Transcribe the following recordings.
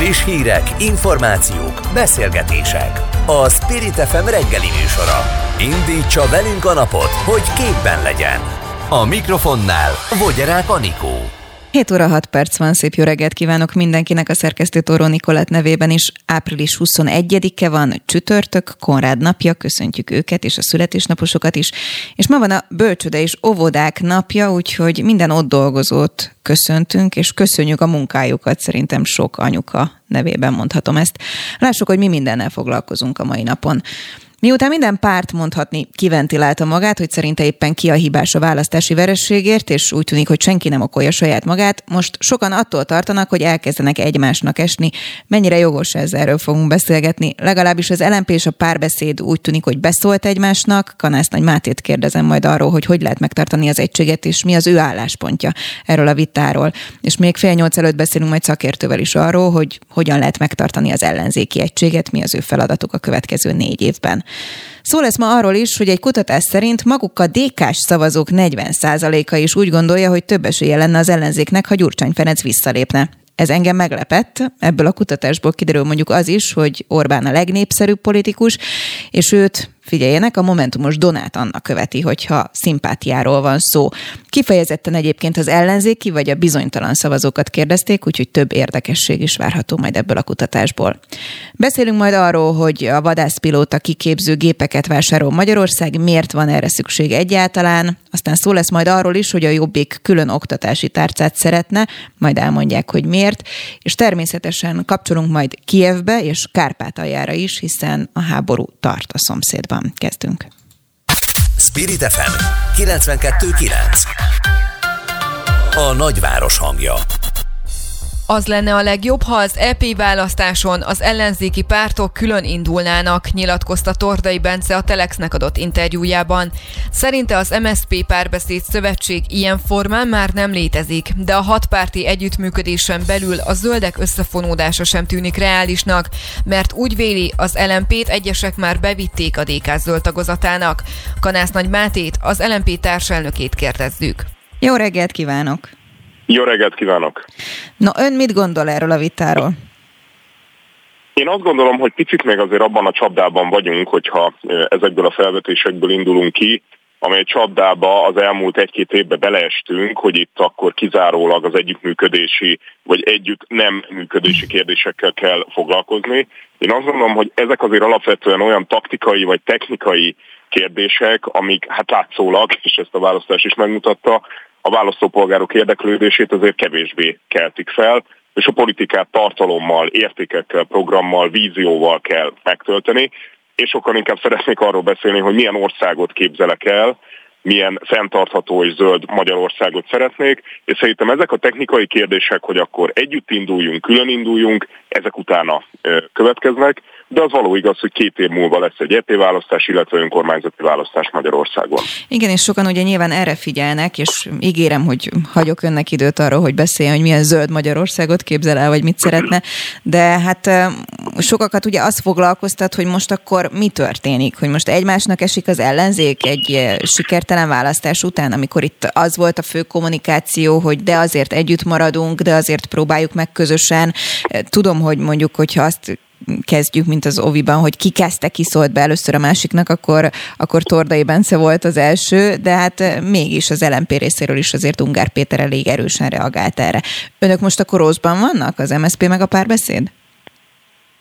Friss hírek, információk, beszélgetések. A Spirit FM reggeli műsora. Indítsa velünk a napot, hogy képben legyen. A mikrofonnál Vogyerák Anikó. 7 óra 6 perc van, szép jó reggelt kívánok mindenkinek a szerkesztő Tóró Nikolát nevében is. Április 21-e van, csütörtök, Konrád napja, köszöntjük őket és a születésnaposokat is. És ma van a bölcsöde és óvodák napja, úgyhogy minden ott dolgozót köszöntünk, és köszönjük a munkájukat, szerintem sok anyuka nevében mondhatom ezt. Lássuk, hogy mi mindennel foglalkozunk a mai napon. Miután minden párt mondhatni kiventilálta magát, hogy szerinte éppen ki a hibás a választási verességért, és úgy tűnik, hogy senki nem okolja saját magát, most sokan attól tartanak, hogy elkezdenek egymásnak esni. Mennyire jogos ez, erről fogunk beszélgetni. Legalábbis az LMP és a párbeszéd úgy tűnik, hogy beszólt egymásnak. Kanász Nagy Mátét kérdezem majd arról, hogy hogy lehet megtartani az egységet, és mi az ő álláspontja erről a vitáról. És még fél nyolc előtt beszélünk majd szakértővel is arról, hogy hogyan lehet megtartani az ellenzéki egységet, mi az ő feladatuk a következő négy évben. Szó lesz ma arról is, hogy egy kutatás szerint maguk a DK-s szavazók 40%-a is úgy gondolja, hogy több esélye lenne az ellenzéknek, ha Gyurcsány Ferenc visszalépne. Ez engem meglepett. Ebből a kutatásból kiderül mondjuk az is, hogy Orbán a legnépszerűbb politikus, és őt Figyeljenek, a Momentumos Donát annak követi, hogyha szimpátiáról van szó. Kifejezetten egyébként az ellenzéki vagy a bizonytalan szavazókat kérdezték, úgyhogy több érdekesség is várható majd ebből a kutatásból. Beszélünk majd arról, hogy a vadászpilóta kiképző gépeket vásárol Magyarország, miért van erre szükség egyáltalán. Aztán szó lesz majd arról is, hogy a Jobbik külön oktatási tárcát szeretne, majd elmondják, hogy miért. És természetesen kapcsolunk majd Kievbe és Kárpátaljára is, hiszen a háború tart a szomszédban van. Kezdünk. Spirit FM 92.9 A nagyváros hangja az lenne a legjobb, ha az EP választáson az ellenzéki pártok külön indulnának, nyilatkozta Tordai Bence a Telexnek adott interjújában. Szerinte az MSP párbeszéd szövetség ilyen formán már nem létezik, de a hatpárti együttműködésen belül a zöldek összefonódása sem tűnik reálisnak, mert úgy véli, az LMP-t egyesek már bevitték a DK zöld tagozatának. Kanász Nagy Mátét, az LMP társelnökét kérdezzük. Jó reggelt kívánok! Jó reggelt kívánok! Na ön mit gondol erről a vitáról? Én azt gondolom, hogy picit még azért abban a csapdában vagyunk, hogyha ezekből a felvetésekből indulunk ki, amely csapdába az elmúlt egy-két évben beleestünk, hogy itt akkor kizárólag az együttműködési vagy együtt nem működési kérdésekkel kell foglalkozni. Én azt gondolom, hogy ezek azért alapvetően olyan taktikai vagy technikai kérdések, amik hát látszólag, és ezt a választás is megmutatta, a választópolgárok érdeklődését azért kevésbé keltik fel, és a politikát tartalommal, értékekkel, programmal, vízióval kell megtölteni, és sokkal inkább szeretnék arról beszélni, hogy milyen országot képzelek el, milyen fenntartható és zöld Magyarországot szeretnék, és szerintem ezek a technikai kérdések, hogy akkor együtt induljunk, külön induljunk, ezek utána következnek, de az való igaz, hogy két év múlva lesz egy EP választás, illetve önkormányzati választás Magyarországon. Igen, és sokan ugye nyilván erre figyelnek, és ígérem, hogy hagyok önnek időt arra, hogy beszéljen, hogy milyen zöld Magyarországot képzel el, vagy mit szeretne, de hát sokakat ugye az foglalkoztat, hogy most akkor mi történik, hogy most egymásnak esik az ellenzék egy sikertelen választás után, amikor itt az volt a fő kommunikáció, hogy de azért együtt maradunk, de azért próbáljuk meg közösen. Tudom, hogy mondjuk, hogyha azt kezdjük, mint az Oviban, hogy ki kezdte, ki szólt be először a másiknak, akkor, akkor Tordai Bence volt az első, de hát eh, mégis az LMP részéről is azért Ungár Péter elég erősen reagált erre. Önök most akkor rosszban vannak, az MSZP meg a párbeszéd?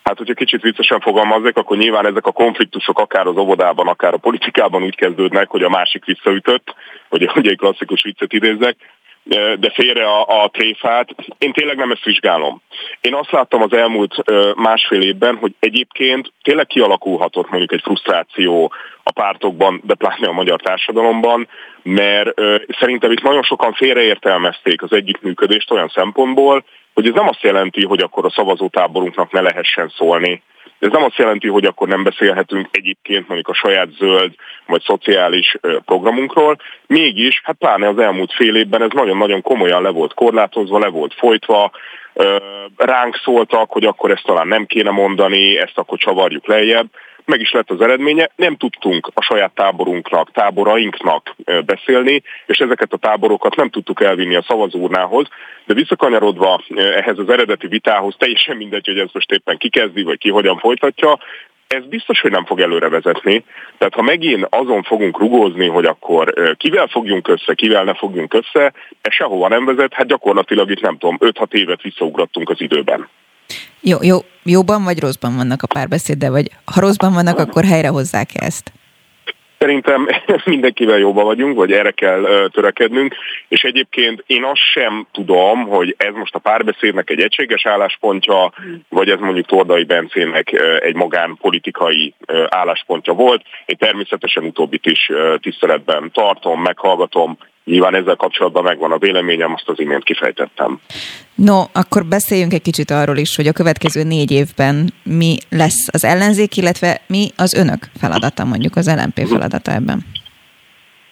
Hát, hogyha kicsit viccesen fogalmazzak, akkor nyilván ezek a konfliktusok akár az óvodában, akár a politikában úgy kezdődnek, hogy a másik visszaütött, hogy, hogy egy klasszikus viccet idézzek, de félre a, a tréfát. Én tényleg nem ezt vizsgálom. Én azt láttam az elmúlt másfél évben, hogy egyébként tényleg kialakulhatott mondjuk egy frusztráció a pártokban, de pláne a magyar társadalomban, mert szerintem itt nagyon sokan félreértelmezték az együttműködést olyan szempontból, hogy ez nem azt jelenti, hogy akkor a szavazótáborunknak ne lehessen szólni ez nem azt jelenti, hogy akkor nem beszélhetünk egyébként mondjuk a saját zöld vagy szociális programunkról, mégis, hát pláne az elmúlt fél évben ez nagyon-nagyon komolyan le volt korlátozva, le volt folytva, ránk szóltak, hogy akkor ezt talán nem kéne mondani, ezt akkor csavarjuk lejjebb. Meg is lett az eredménye, nem tudtunk a saját táborunknak, táborainknak beszélni, és ezeket a táborokat nem tudtuk elvinni a szavazóurnához, de visszakanyarodva ehhez az eredeti vitához, teljesen mindegy, hogy ez most éppen kikezdi, vagy ki hogyan folytatja, ez biztos, hogy nem fog előre vezetni. Tehát ha megint azon fogunk rugózni, hogy akkor kivel fogjunk össze, kivel ne fogjunk össze, ez sehova nem vezet, hát gyakorlatilag itt nem tudom, 5-6 évet visszaugrattunk az időben. Jó, jó, jóban vagy rosszban vannak a párbeszéd, vagy ha rosszban vannak, akkor helyrehozzák ezt? Szerintem mindenkivel jóban vagyunk, vagy erre kell törekednünk, és egyébként én azt sem tudom, hogy ez most a párbeszédnek egy egységes álláspontja, vagy ez mondjuk Tordai Bencének egy magánpolitikai álláspontja volt. Én természetesen utóbbit is tiszteletben tartom, meghallgatom, Nyilván ezzel kapcsolatban megvan a véleményem, azt az imént kifejtettem. No, akkor beszéljünk egy kicsit arról is, hogy a következő négy évben mi lesz az ellenzék, illetve mi az önök feladata, mondjuk az LNP feladata ebben.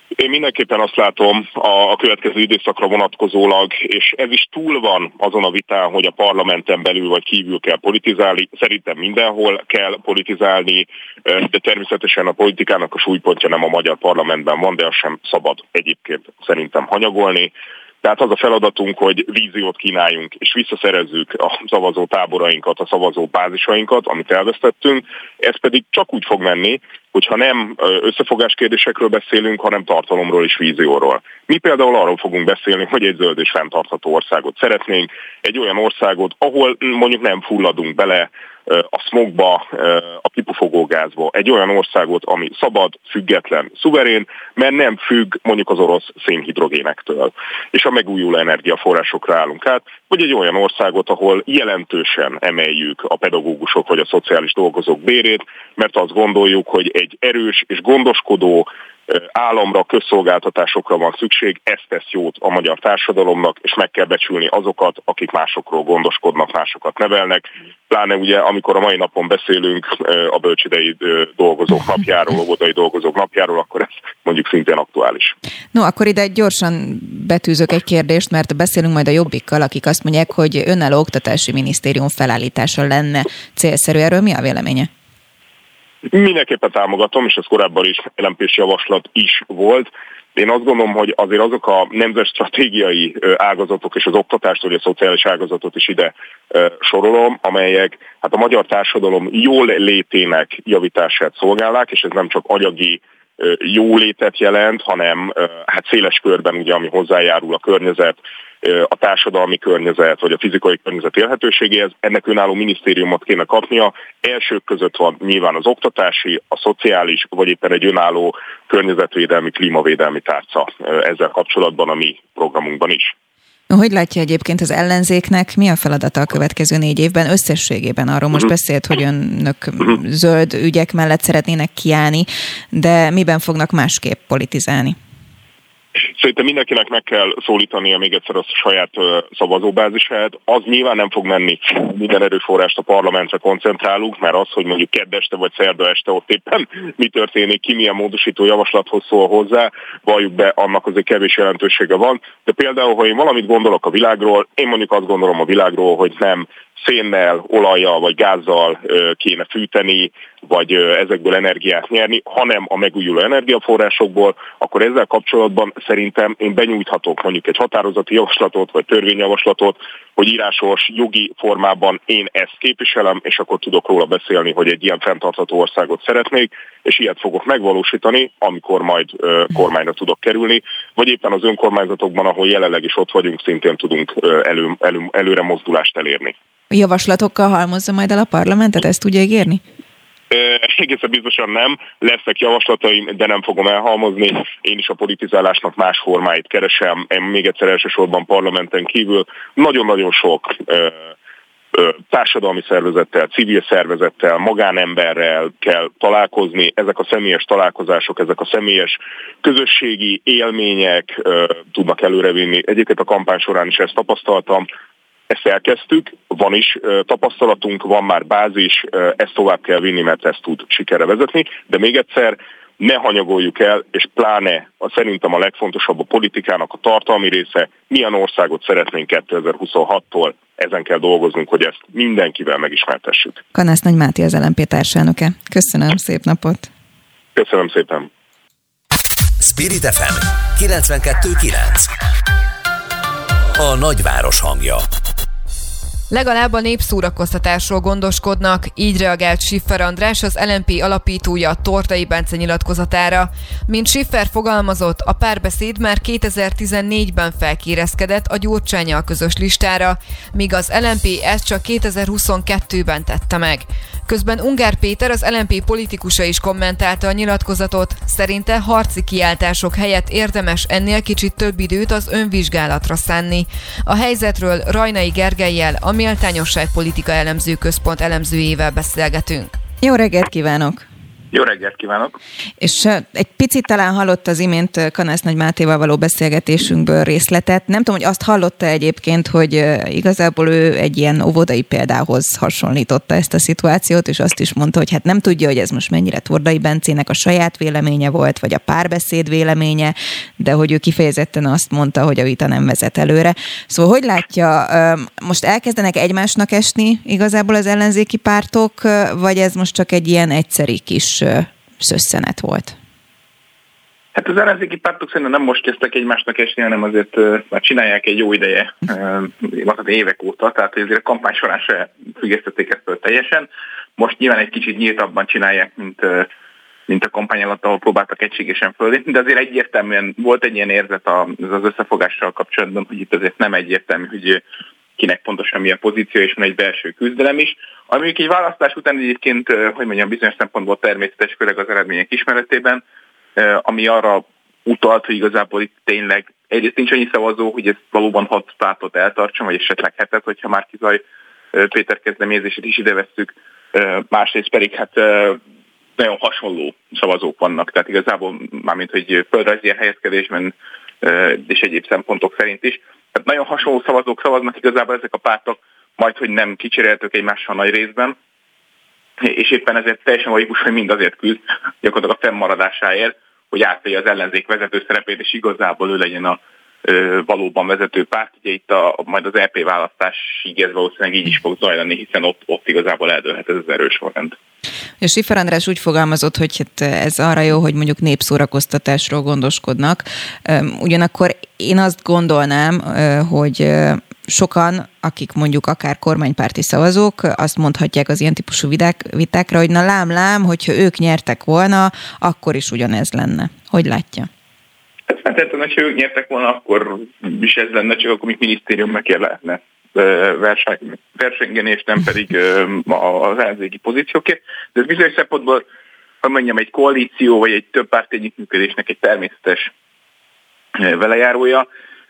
Én mindenképpen azt látom a következő időszakra vonatkozólag, és ez is túl van azon a vitán, hogy a parlamenten belül vagy kívül kell politizálni. Szerintem mindenhol kell politizálni, de természetesen a politikának a súlypontja nem a magyar parlamentben van, de azt sem szabad egyébként szerintem hanyagolni. Tehát az a feladatunk, hogy víziót kínáljunk, és visszaszerezzük a szavazó táborainkat, a szavazó bázisainkat, amit elvesztettünk. Ez pedig csak úgy fog menni, hogyha nem összefogás kérdésekről beszélünk, hanem tartalomról és vízióról. Mi például arról fogunk beszélni, hogy egy zöld és fenntartható országot szeretnénk, egy olyan országot, ahol mondjuk nem fulladunk bele a smogba, a kipufogógázba egy olyan országot, ami szabad, független, szuverén, mert nem függ mondjuk az orosz szénhidrogénektől, és a megújuló energiaforrásokra állunk át, vagy egy olyan országot, ahol jelentősen emeljük a pedagógusok vagy a szociális dolgozók bérét, mert azt gondoljuk, hogy egy erős és gondoskodó államra, közszolgáltatásokra van szükség, ez tesz jót a magyar társadalomnak, és meg kell becsülni azokat, akik másokról gondoskodnak, másokat nevelnek. Pláne ugye, amikor a mai napon beszélünk a bölcsidei dolgozók napjáról, óvodai dolgozók napjáról, akkor ez mondjuk szintén aktuális. No, akkor ide gyorsan betűzök egy kérdést, mert beszélünk majd a jobbikkal, akik azt mondják, hogy önálló oktatási minisztérium felállítása lenne célszerű. Erről mi a véleménye? Mindenképpen támogatom, és ez korábban is lmp javaslat is volt. Én azt gondolom, hogy azért azok a nemzetstratégiai ágazatok és az oktatást, vagy a szociális ágazatot is ide sorolom, amelyek hát a magyar társadalom jól létének javítását szolgálják, és ez nem csak anyagi jólétet jelent, hanem hát széles körben ugye, ami hozzájárul a környezet a társadalmi környezet, vagy a fizikai környezet élhetőségéhez, ennek önálló minisztériumot kéne kapnia. Elsők között van nyilván az oktatási, a szociális, vagy éppen egy önálló környezetvédelmi, klímavédelmi tárca ezzel kapcsolatban a mi programunkban is. Hogy látja egyébként az ellenzéknek, mi a feladata a következő négy évben összességében? Arról most mhm. beszélt, hogy önök mhm. zöld ügyek mellett szeretnének kiállni, de miben fognak másképp politizálni? Szerintem mindenkinek meg kell szólítania még egyszer a saját szavazóbázisát. Az nyilván nem fog menni, minden erőforrást a parlamentre koncentrálunk, mert az, hogy mondjuk kedd este vagy szerda este ott éppen mi történik, ki milyen módosító javaslathoz szól hozzá, valljuk be, annak azért kevés jelentősége van. De például, ha én valamit gondolok a világról, én mondjuk azt gondolom a világról, hogy nem szénnel, olajjal vagy gázzal kéne fűteni, vagy ezekből energiát nyerni, hanem a megújuló energiaforrásokból, akkor ezzel kapcsolatban szerintem én benyújthatok mondjuk egy határozati javaslatot, vagy törvényjavaslatot, hogy írásos jogi formában én ezt képviselem, és akkor tudok róla beszélni, hogy egy ilyen fenntartható országot szeretnék, és ilyet fogok megvalósítani, amikor majd kormányra tudok kerülni, vagy éppen az önkormányzatokban, ahol jelenleg is ott vagyunk, szintén tudunk elő, elő, előre mozdulást elérni. Javaslatokkal halmozza majd el a parlamentet, ezt tudja ígérni? Egészen biztosan nem, lesznek javaslataim, de nem fogom elhalmozni. Én is a politizálásnak más formáit keresem, én még egyszer elsősorban parlamenten kívül. Nagyon-nagyon sok társadalmi szervezettel, civil szervezettel, magánemberrel kell találkozni. Ezek a személyes találkozások, ezek a személyes közösségi élmények tudnak előrevinni. Egyébként a kampány során is ezt tapasztaltam, ezt elkezdtük, van is tapasztalatunk, van már bázis, ezt tovább kell vinni, mert ezt tud sikerre vezetni, de még egyszer, ne hanyagoljuk el, és pláne a szerintem a legfontosabb a politikának a tartalmi része, milyen országot szeretnénk 2026-tól, ezen kell dolgoznunk, hogy ezt mindenkivel megismertessük. Kanász Nagy Máté az LNP társelnöke. Köszönöm, szép napot! Köszönöm szépen! Spirit FM 92.9 A nagyváros hangja Legalább a népszórakoztatásról gondoskodnak, így reagált Schiffer András, az LNP alapítója Tortai Bence nyilatkozatára. Mint Schiffer fogalmazott, a párbeszéd már 2014-ben felkérezkedett a Gyurcsányjal közös listára, míg az LNP ezt csak 2022-ben tette meg. Közben Ungár Péter, az LNP politikusa is kommentálta a nyilatkozatot, szerinte harci kiáltások helyett érdemes ennél kicsit több időt az önvizsgálatra szánni. A helyzetről Rajnai Gergelyel, a Méltányosság Politika Elemző Központ elemzőjével beszélgetünk. Jó reggelt kívánok! Jó reggelt kívánok! És egy picit talán hallott az imént Kanász Nagy Mátéval való beszélgetésünkből részletet. Nem tudom, hogy azt hallotta egyébként, hogy igazából ő egy ilyen óvodai példához hasonlította ezt a szituációt, és azt is mondta, hogy hát nem tudja, hogy ez most mennyire Tordai Bencének a saját véleménye volt, vagy a párbeszéd véleménye, de hogy ő kifejezetten azt mondta, hogy a vita nem vezet előre. Szóval hogy látja, most elkezdenek egymásnak esni igazából az ellenzéki pártok, vagy ez most csak egy ilyen egyszeri kis szösszenet volt? Hát az ellenzéki pártok szerintem nem most kezdtek egymásnak esni, hanem azért már csinálják egy jó ideje, mondhatni évek óta, tehát azért a kampány során se függesztették ezt teljesen. Most nyilván egy kicsit nyíltabban csinálják, mint, mint a kampány alatt, ahol próbáltak egységesen fölépni, de azért egyértelműen volt egy ilyen érzet az összefogással kapcsolatban, hogy itt azért nem egyértelmű, hogy kinek pontosan milyen pozíció, és van egy belső küzdelem is. Ami egy választás után egyébként, hogy mondjam, bizonyos szempontból természetes, főleg az eredmények ismeretében, ami arra utalt, hogy igazából itt tényleg egyrészt nincs annyi szavazó, hogy ez valóban hat pártot eltartson, vagy esetleg hetet, hogyha már kizaj Péter kezdeményezését is ide vesszük. Másrészt pedig hát nagyon hasonló szavazók vannak, tehát igazából mármint, hogy földrajzi helyezkedésben és egyéb szempontok szerint is. Tehát nagyon hasonló szavazók szavaznak igazából ezek a pártok, majd hogy nem kicseréltük egymással nagy részben, és éppen ezért teljesen logikus, hogy mind azért küzd gyakorlatilag a fennmaradásáért, hogy átvegye az ellenzék vezető szerepét, és igazából ő legyen a ö, valóban vezető párt. Ugye itt a, majd az EP választásig ez valószínűleg így is fog zajlani, hiszen ott, ott igazából eldőlhet ez az erős sorrend. És Sifer András úgy fogalmazott, hogy hát ez arra jó, hogy mondjuk népszórakoztatásról gondoskodnak. Ugyanakkor én azt gondolnám, hogy sokan, akik mondjuk akár kormánypárti szavazók, azt mondhatják az ilyen típusú viták, vitákra, hogy na lám, lám, hogyha ők nyertek volna, akkor is ugyanez lenne. Hogy látja? Hát feltétlenül, ha ők nyertek volna, akkor is ez lenne, csak akkor még minisztérium meg lehetne versengeni, és nem pedig az ellenzéki pozíciókért. De ez bizonyos szempontból, hogy mondjam, egy koalíció vagy egy több párt együttműködésnek egy természetes velejárója,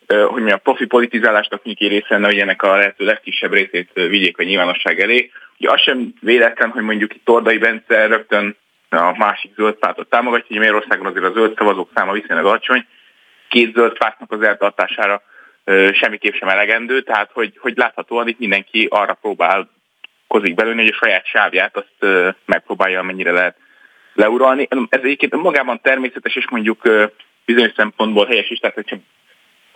hogy mi a profi politizálásnak nyiki része lenne, hogy ennek a lehető legkisebb részét vigyék a nyilvánosság elé. Ugye az sem véletlen, hogy mondjuk itt Tordai Bence rögtön a másik zöld pártot támogatja, hogy Magyarországon azért a zöld szavazók száma viszonylag alacsony, két zöld pártnak az eltartására semmiképp sem elegendő, tehát hogy, hogy láthatóan itt mindenki arra próbál kozik belőni, hogy a saját sávját azt megpróbálja mennyire lehet leuralni. Ez egyébként magában természetes, és mondjuk bizonyos szempontból helyes is, tehát hogyha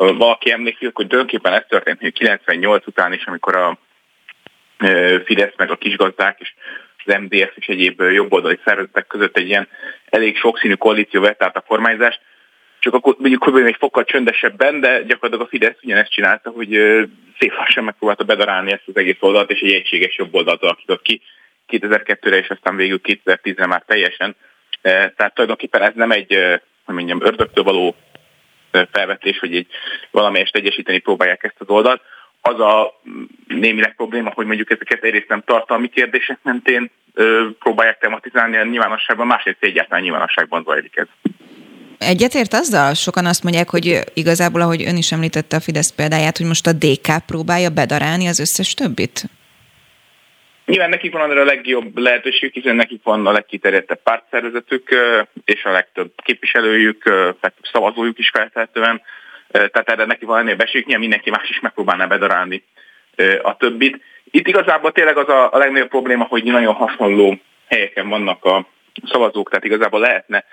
valaki emlékszik, hogy tulajdonképpen ez történt, hogy 98 után is, amikor a Fidesz meg a kisgazdák és az MDF és egyéb jobboldali szervezetek között egy ilyen elég sokszínű koalíció vett át a kormányzást, csak akkor mondjuk hogy egy fokkal csöndesebben, de gyakorlatilag a Fidesz ugyanezt csinálta, hogy szép lassan megpróbálta bedarálni ezt az egész oldalt, és egy egységes jobb oldalt alakított ki 2002-re, és aztán végül 2010-re már teljesen. Tehát tulajdonképpen ez nem egy, hogy mondjam, ördögtől való felvetés, hogy egy valamelyest egyesíteni próbálják ezt az oldalt. Az a némileg probléma, hogy mondjuk ezeket egyrészt nem tartalmi kérdések mentén próbálják tematizálni a nyilvánosságban, másrészt egyáltalán nyilvánosságban zajlik ez. Egyetért azzal? Sokan azt mondják, hogy igazából, ahogy ön is említette a Fidesz példáját, hogy most a DK próbálja bedarálni az összes többit? Nyilván nekik van a legjobb lehetőség, hiszen nekik van a legkiterjedtebb pártszervezetük, és a legtöbb képviselőjük, legtöbb szavazójuk is feltehetően. Tehát erre neki van ennél beség, nyilván mindenki más is megpróbálná bedarálni a többit. Itt igazából tényleg az a, a legnagyobb probléma, hogy nagyon hasonló helyeken vannak a szavazók, tehát igazából lehetne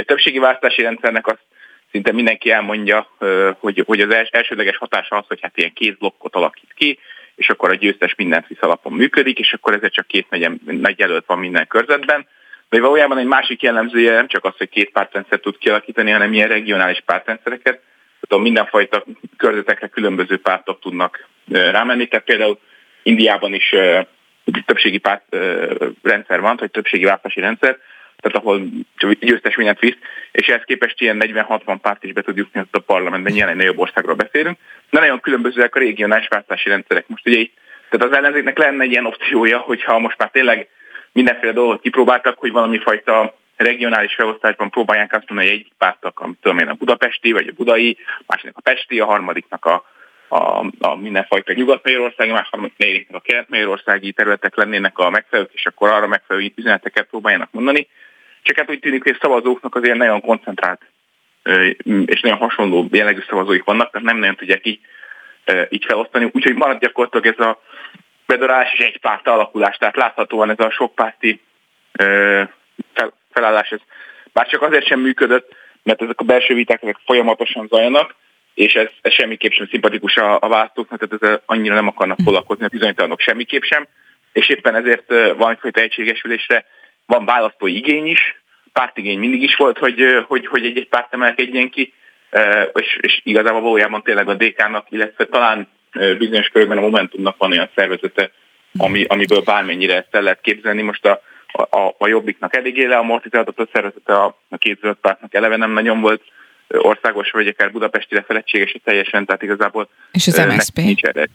a többségi választási rendszernek azt szinte mindenki elmondja, hogy, hogy az elsődleges hatása az, hogy hát ilyen két alakít ki, és akkor a győztes mindent visz alapon működik, és akkor ezért csak két nagy, nagy jelölt van minden körzetben. De valójában egy másik jellemzője nem csak az, hogy két pártrendszer tud kialakítani, hanem ilyen regionális pártrendszereket. Tehát mindenfajta körzetekre különböző pártok tudnak rámenni. Tehát például Indiában is többségi párt rendszer van, vagy többségi választási rendszer, tehát ahol győztes mindent visz, és ehhez képest ilyen 40-60 párt is be tud jutni a parlamentben, ilyen nagyobb országról beszélünk. De nagyon különbözőek a regionális választási rendszerek. Most ugye tehát az ellenzéknek lenne egy ilyen opciója, hogyha most már tényleg mindenféle dolgot kipróbáltak, hogy valami fajta regionális felosztásban próbálják azt mondani, hogy egy pártak, amit tudom én, a budapesti, vagy a budai, másiknak a pesti, a harmadiknak a, a, a mindenfajta nyugat-magyarországi, másodiknak a kelet-magyarországi területek lennének a megfelelők, és akkor arra megfelelő üzeneteket próbáljanak mondani. Csak hát úgy tűnik, hogy a szavazóknak azért nagyon koncentrált és nagyon hasonló jellegű szavazóik vannak, tehát nem nagyon tudják így, így felosztani. Úgyhogy marad gyakorlatilag ez a bedorálás és egy párt alakulás, tehát láthatóan ez a sokpárti felállás, ez bár csak azért sem működött, mert ezek a belső viták ezek folyamatosan zajlanak, és ez, ez semmiképp sem szimpatikus a, a választóknak, tehát ezzel annyira nem akarnak foglalkozni a bizonytalanok semmiképp sem, és éppen ezért van egyfajta egységesülésre van választói igény is, pártigény mindig is volt, hogy, hogy, hogy egy-egy párt emelkedjen ki, és, és igazából valójában tényleg a DK-nak, illetve talán bizonyos körben a Momentumnak van olyan szervezete, ami, amiből bármennyire ezt el lehet képzelni. Most a, a, a Jobbiknak eléggé leamortizáltatott a szervezete, a, a két zöld pártnak eleve nem nagyon volt országos, vagy akár budapestire feledséges teljesen, tehát igazából és az MSZP? nincs erre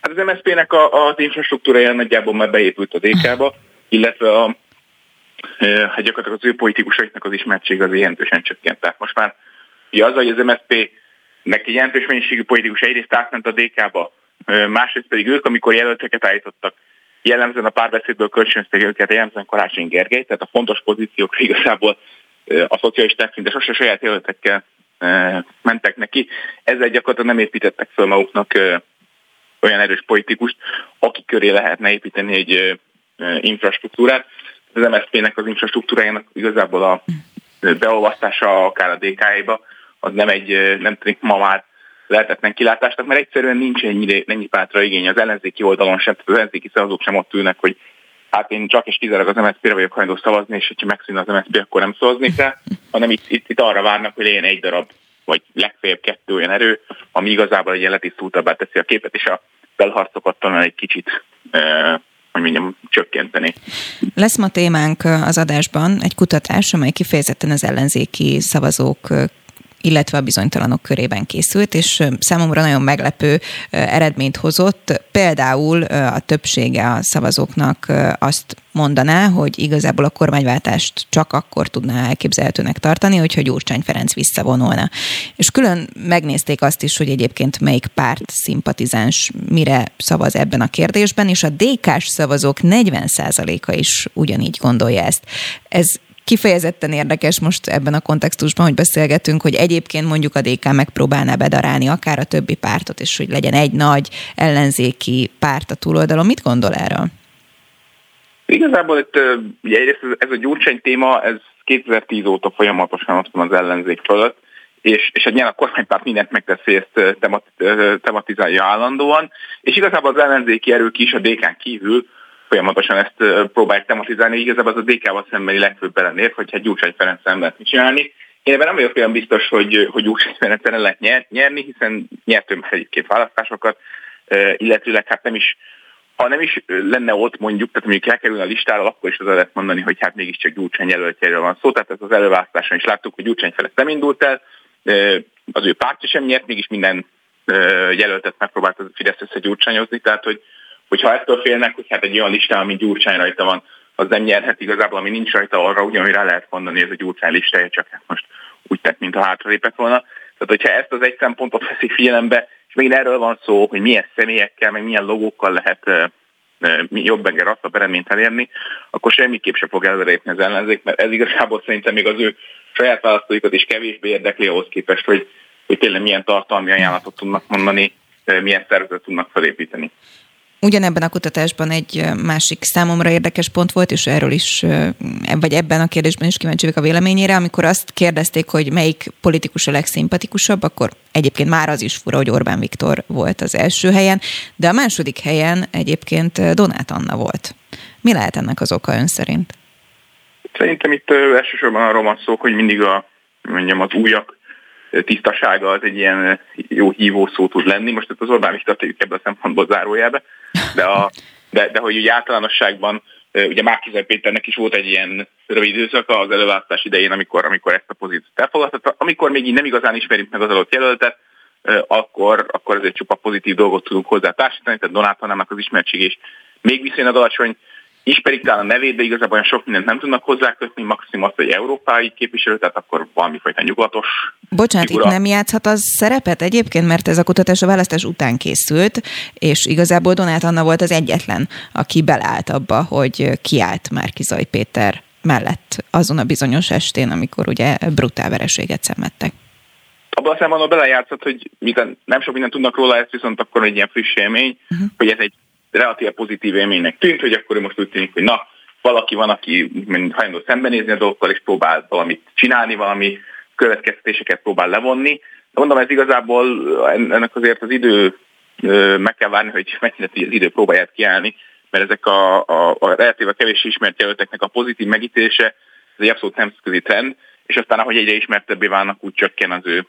Hát az MSZP-nek a, az infrastruktúrája nagyjából már beépült a DK-ba, illetve a, hát gyakorlatilag az ő politikusaiknak az ismertség az jelentősen csökkent. Tehát most már ugye az, hogy az MSZP nek egy jelentős mennyiségű politikus egyrészt átment a DK-ba, másrészt pedig ők, amikor jelölteket állítottak, jellemzően a párbeszédből kölcsönözték őket, jellemzően Karácsony Gergely, tehát a fontos pozíciókra igazából a szocialisták szinte sose saját jelöltekkel mentek neki. Ezzel gyakorlatilag nem építettek fel maguknak olyan erős politikust, aki köré lehetne építeni egy infrastruktúrát. Az MSZP-nek az infrastruktúrájának igazából a beolvasztása akár a DK-ba, az nem egy, nem tűnik ma már lehetetlen kilátásnak, mert egyszerűen nincs ennyi, ennyi pátra igény az ellenzéki oldalon sem, az ellenzéki szavazók sem ott ülnek, hogy hát én csak és kizárólag az MSZP-re vagyok hajlandó szavazni, és hogyha megszűnne az MSZP, akkor nem szavazni kell, hanem itt, itt, itt arra várnak, hogy legyen egy darab, vagy legfeljebb kettő olyan erő, ami igazából egy letisztultabbá teszi a képet, és a belharcokat talán egy kicsit hogy mondjam, csökkenteni. Lesz ma témánk az adásban egy kutatás, amely kifejezetten az ellenzéki szavazók illetve a bizonytalanok körében készült, és számomra nagyon meglepő eredményt hozott. Például a többsége a szavazóknak azt mondaná, hogy igazából a kormányváltást csak akkor tudná elképzelhetőnek tartani, hogyha Gyurcsány Ferenc visszavonulna. És külön megnézték azt is, hogy egyébként melyik párt szimpatizáns mire szavaz ebben a kérdésben, és a DK-s szavazók 40%-a is ugyanígy gondolja ezt. Ez kifejezetten érdekes most ebben a kontextusban, hogy beszélgetünk, hogy egyébként mondjuk a DK megpróbálná bedarálni akár a többi pártot, és hogy legyen egy nagy ellenzéki párt a túloldalon. Mit gondol erről? Igazából itt, ugye egyrészt ez a Gyurcsány téma, ez 2010 óta folyamatosan ott van az ellenzék fölött, és, és egy a kormánypárt mindent megteszi, ezt temat, tematizálja állandóan, és igazából az ellenzéki erők is a DK-n kívül folyamatosan ezt próbálják tematizálni. Igazából az a DK-val szembeni legfőbb ellenér, hogy hát Gyurcsány Ferenc nem lehet csinálni. Én ebben nem vagyok olyan biztos, hogy, hogy Gyurcsány Ferenc el lehet nyerni, hiszen nyert ő már egy-két választásokat, illetőleg hát nem is ha nem is lenne ott mondjuk, tehát mondjuk elkerülne a listára, akkor is az lehet mondani, hogy hát mégiscsak Gyurcsány jelöltjéről van szó. Tehát ez az előválasztáson is láttuk, hogy Gyurcsány Ferenc nem indult el, az ő pártja sem nyert, mégis minden jelöltet megpróbált a Fidesz összegyurcsányozni, tehát hogy hogyha ettől félnek, hogy hát egy olyan listán, ami Gyurcsány rajta van, az nem nyerhet igazából, ami nincs rajta arra, ugyanúgy rá lehet mondani, ez a Gyurcsány listája, csak hát most úgy tett, mint a hátralépett volna. Tehát, hogyha ezt az egy szempontot veszik figyelembe, és még erről van szó, hogy milyen személyekkel, meg milyen logókkal lehet jobb enger rosszabb eredményt elérni, akkor semmiképp sem fog előrépni az ellenzék, mert ez igazából szerintem még az ő saját választóikat is kevésbé érdekli ahhoz képest, hogy, hogy tényleg milyen tartalmi ajánlatot tudnak mondani, milyen szervezetet tudnak felépíteni. Ugyanebben a kutatásban egy másik számomra érdekes pont volt, és erről is, vagy ebben a kérdésben is kíváncsi a véleményére, amikor azt kérdezték, hogy melyik politikus a legszimpatikusabb, akkor egyébként már az is fura, hogy Orbán Viktor volt az első helyen, de a második helyen egyébként Donát Anna volt. Mi lehet ennek az oka ön szerint? Szerintem itt elsősorban arról van szó, hogy mindig a, mondjam, az újak tisztasága az egy ilyen jó hívó szó tud lenni. Most itt az Orbán Viktor tegyük ebbe a szempontból zárójelbe, de, a, de, de hogy ugye általánosságban ugye Márkizaj Péternek is volt egy ilyen rövid időszaka az előválasztás idején, amikor, amikor ezt a pozíciót elfogadta. Amikor még így nem igazán ismerjük meg az adott jelöltet, akkor, akkor azért csupa pozitív dolgot tudunk hozzá társítani, tehát Donátanának az ismertség és még viszonylag alacsony, ismerik talán a nevét, de igazából olyan sok mindent nem tudnak hozzákötni, maximum azt, hogy európai képviselő, tehát akkor valamifajta nyugatos. Bocsánat, figura. itt nem játszhat az szerepet egyébként, mert ez a kutatás a választás után készült, és igazából Donát Anna volt az egyetlen, aki beleállt abba, hogy kiállt már Kizaj Péter mellett azon a bizonyos estén, amikor ugye brutál vereséget szenvedtek. Abban a szempontból belejátszott, hogy nem sok mindent tudnak róla, ez viszont akkor egy ilyen friss élmény, uh-huh. hogy ez egy relatív pozitív élménynek tűnt, hogy akkor most úgy tűnik, hogy na, valaki van, aki hajlandó szembenézni a dolgokkal, és próbál valamit csinálni, valami következtetéseket próbál levonni. De mondom, ez igazából ennek azért az idő meg kell várni, hogy mennyire az idő próbáját kiállni, mert ezek a, a, a relatíve kevés ismert jelölteknek a pozitív megítélése, ez egy abszolút nemzetközi trend, és aztán ahogy egyre ismertebbé válnak, úgy csökken az ő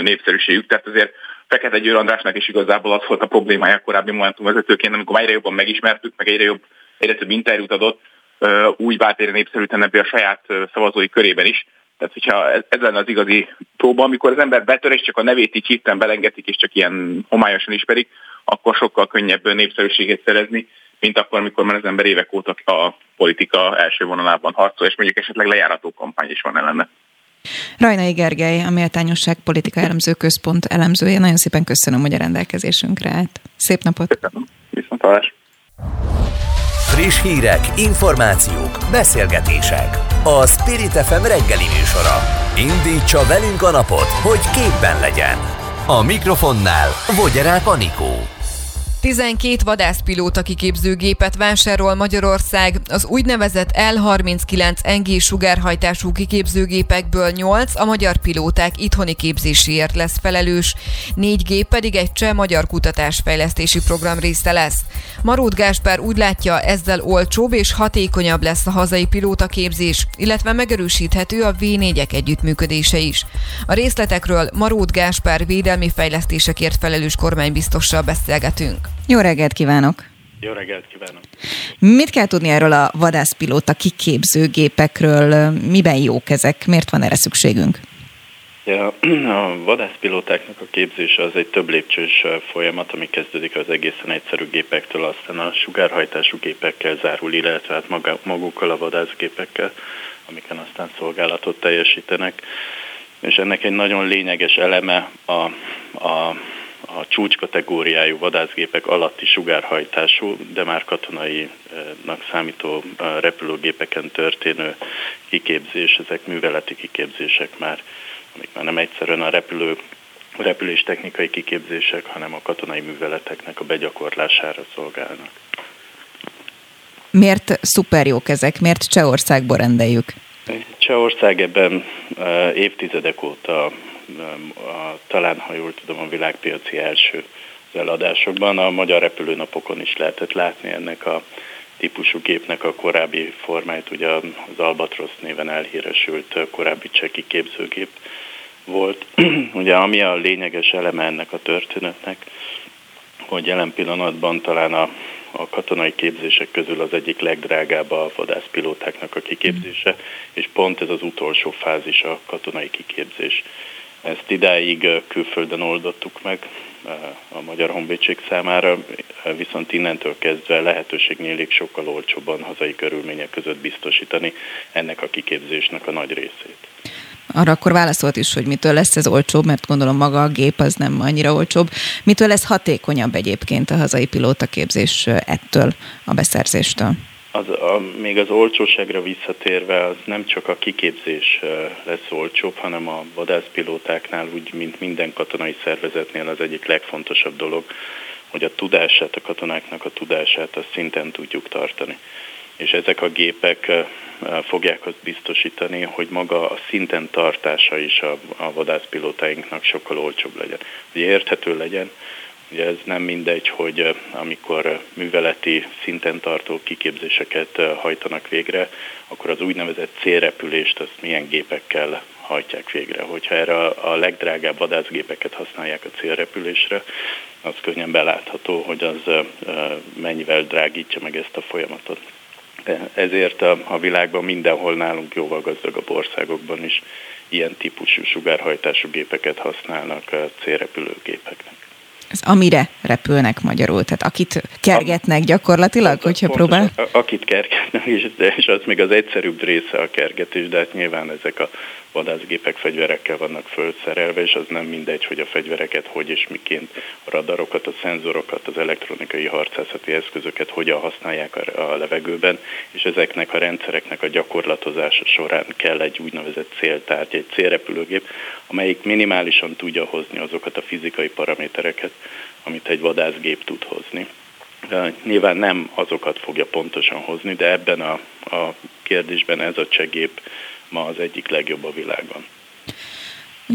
népszerűségük. Tehát azért Fekete Győr Andrásnak is igazából az volt a problémája korábbi Momentum vezetőként, amikor egyre jobban megismertük, meg egyre, jobb, egyre több interjút adott, úgy vált egyre népszerűtlenebbé a saját szavazói körében is. Tehát, hogyha ez, lenne az igazi próba, amikor az ember betör, és csak a nevét így hirtelen belengetik, és csak ilyen homályosan ismerik, akkor sokkal könnyebb népszerűséget szerezni, mint akkor, amikor már az ember évek óta a politika első vonalában harcol, és mondjuk esetleg lejárató kampány is van ellene. Rajnai Gergely, a Méltányosság Politika Elemző Központ elemzője. Nagyon szépen köszönöm, hogy a rendelkezésünkre állt. Szép napot! Köszönöm. Viszontalás! Friss hírek, információk, beszélgetések. A Spirit FM reggeli műsora. Indítsa velünk a napot, hogy képben legyen. A mikrofonnál Vogyerák Anikó. 12 vadászpilóta kiképzőgépet vásárol Magyarország. Az úgynevezett L-39 NG sugárhajtású kiképzőgépekből 8 a magyar pilóták itthoni képzéséért lesz felelős. Négy gép pedig egy cseh magyar kutatásfejlesztési program része lesz. Marót Gáspár úgy látja, ezzel olcsóbb és hatékonyabb lesz a hazai pilótaképzés, illetve megerősíthető a V4-ek együttműködése is. A részletekről Marót Gáspár védelmi fejlesztésekért felelős kormánybiztossal beszélgetünk. Jó reggelt kívánok! Jó reggelt kívánok! Mit kell tudni erről a vadászpilóta kiképző gépekről? Miben jók ezek? Miért van erre szükségünk? Ja, a vadászpilótáknak a képzése az egy több lépcsős folyamat, ami kezdődik az egészen egyszerű gépektől, aztán a sugárhajtású gépekkel zárul, illetve hát maga, magukkal a vadászgépekkel, amiken aztán szolgálatot teljesítenek. És ennek egy nagyon lényeges eleme a, a a csúcskategóriájú vadászgépek alatti sugárhajtású, de már katonainak számító repülőgépeken történő kiképzés, ezek műveleti kiképzések már, amik már nem egyszerűen a repülő repülés technikai kiképzések, hanem a katonai műveleteknek a begyakorlására szolgálnak. Miért szuper jók ezek? Miért Csehországból rendeljük? Csehország ebben évtizedek óta a, talán, ha jól tudom, a világpiaci első az eladásokban. A magyar repülőnapokon is lehetett látni ennek a típusú gépnek a korábbi formáját, ugye az Albatrosz néven elhíresült korábbi cseki képzőgép volt. ugye ami a lényeges eleme ennek a történetnek, hogy jelen pillanatban talán a, a katonai képzések közül az egyik legdrágább a vadászpilótáknak a kiképzése, és pont ez az utolsó fázis a katonai kiképzés. Ezt idáig külföldön oldottuk meg a Magyar Honvédség számára, viszont innentől kezdve lehetőség nyílik sokkal olcsóbban hazai körülmények között biztosítani ennek a kiképzésnek a nagy részét. Arra akkor válaszolt is, hogy mitől lesz ez olcsóbb, mert gondolom maga a gép az nem annyira olcsóbb. Mitől lesz hatékonyabb egyébként a hazai pilótaképzés ettől a beszerzéstől? Az, a, még az olcsóságra visszatérve, az nem csak a kiképzés lesz olcsóbb, hanem a vadászpilótáknál, úgy mint minden katonai szervezetnél az egyik legfontosabb dolog, hogy a tudását, a katonáknak a tudását a szinten tudjuk tartani. És ezek a gépek fogják azt biztosítani, hogy maga a szinten tartása is a, a vadászpilótáinknak sokkal olcsóbb legyen. Ugye érthető legyen, Ugye ez nem mindegy, hogy amikor műveleti szinten tartó kiképzéseket hajtanak végre, akkor az úgynevezett célrepülést azt milyen gépekkel hajtják végre. Hogyha erre a legdrágább vadászgépeket használják a célrepülésre, az könnyen belátható, hogy az mennyivel drágítja meg ezt a folyamatot. Ezért a, a világban mindenhol nálunk jóval gazdagabb országokban is ilyen típusú sugárhajtású gépeket használnak célrepülőgépeknek. Ez amire repülnek magyarul, tehát akit kergetnek gyakorlatilag, hogyha próbál? Akit kergetnek, és, és az még az egyszerűbb része a kergetés, de hát nyilván ezek a vadászgépek fegyverekkel vannak felszerelve, és az nem mindegy, hogy a fegyvereket hogy és miként, a radarokat, a szenzorokat, az elektronikai harcászati eszközöket hogyan használják a levegőben, és ezeknek a rendszereknek a gyakorlatozása során kell egy úgynevezett céltárgy, egy célrepülőgép, amelyik minimálisan tudja hozni azokat a fizikai paramétereket, amit egy vadászgép tud hozni. Nyilván nem azokat fogja pontosan hozni, de ebben a, a kérdésben ez a csegép ma az egyik legjobb a világon.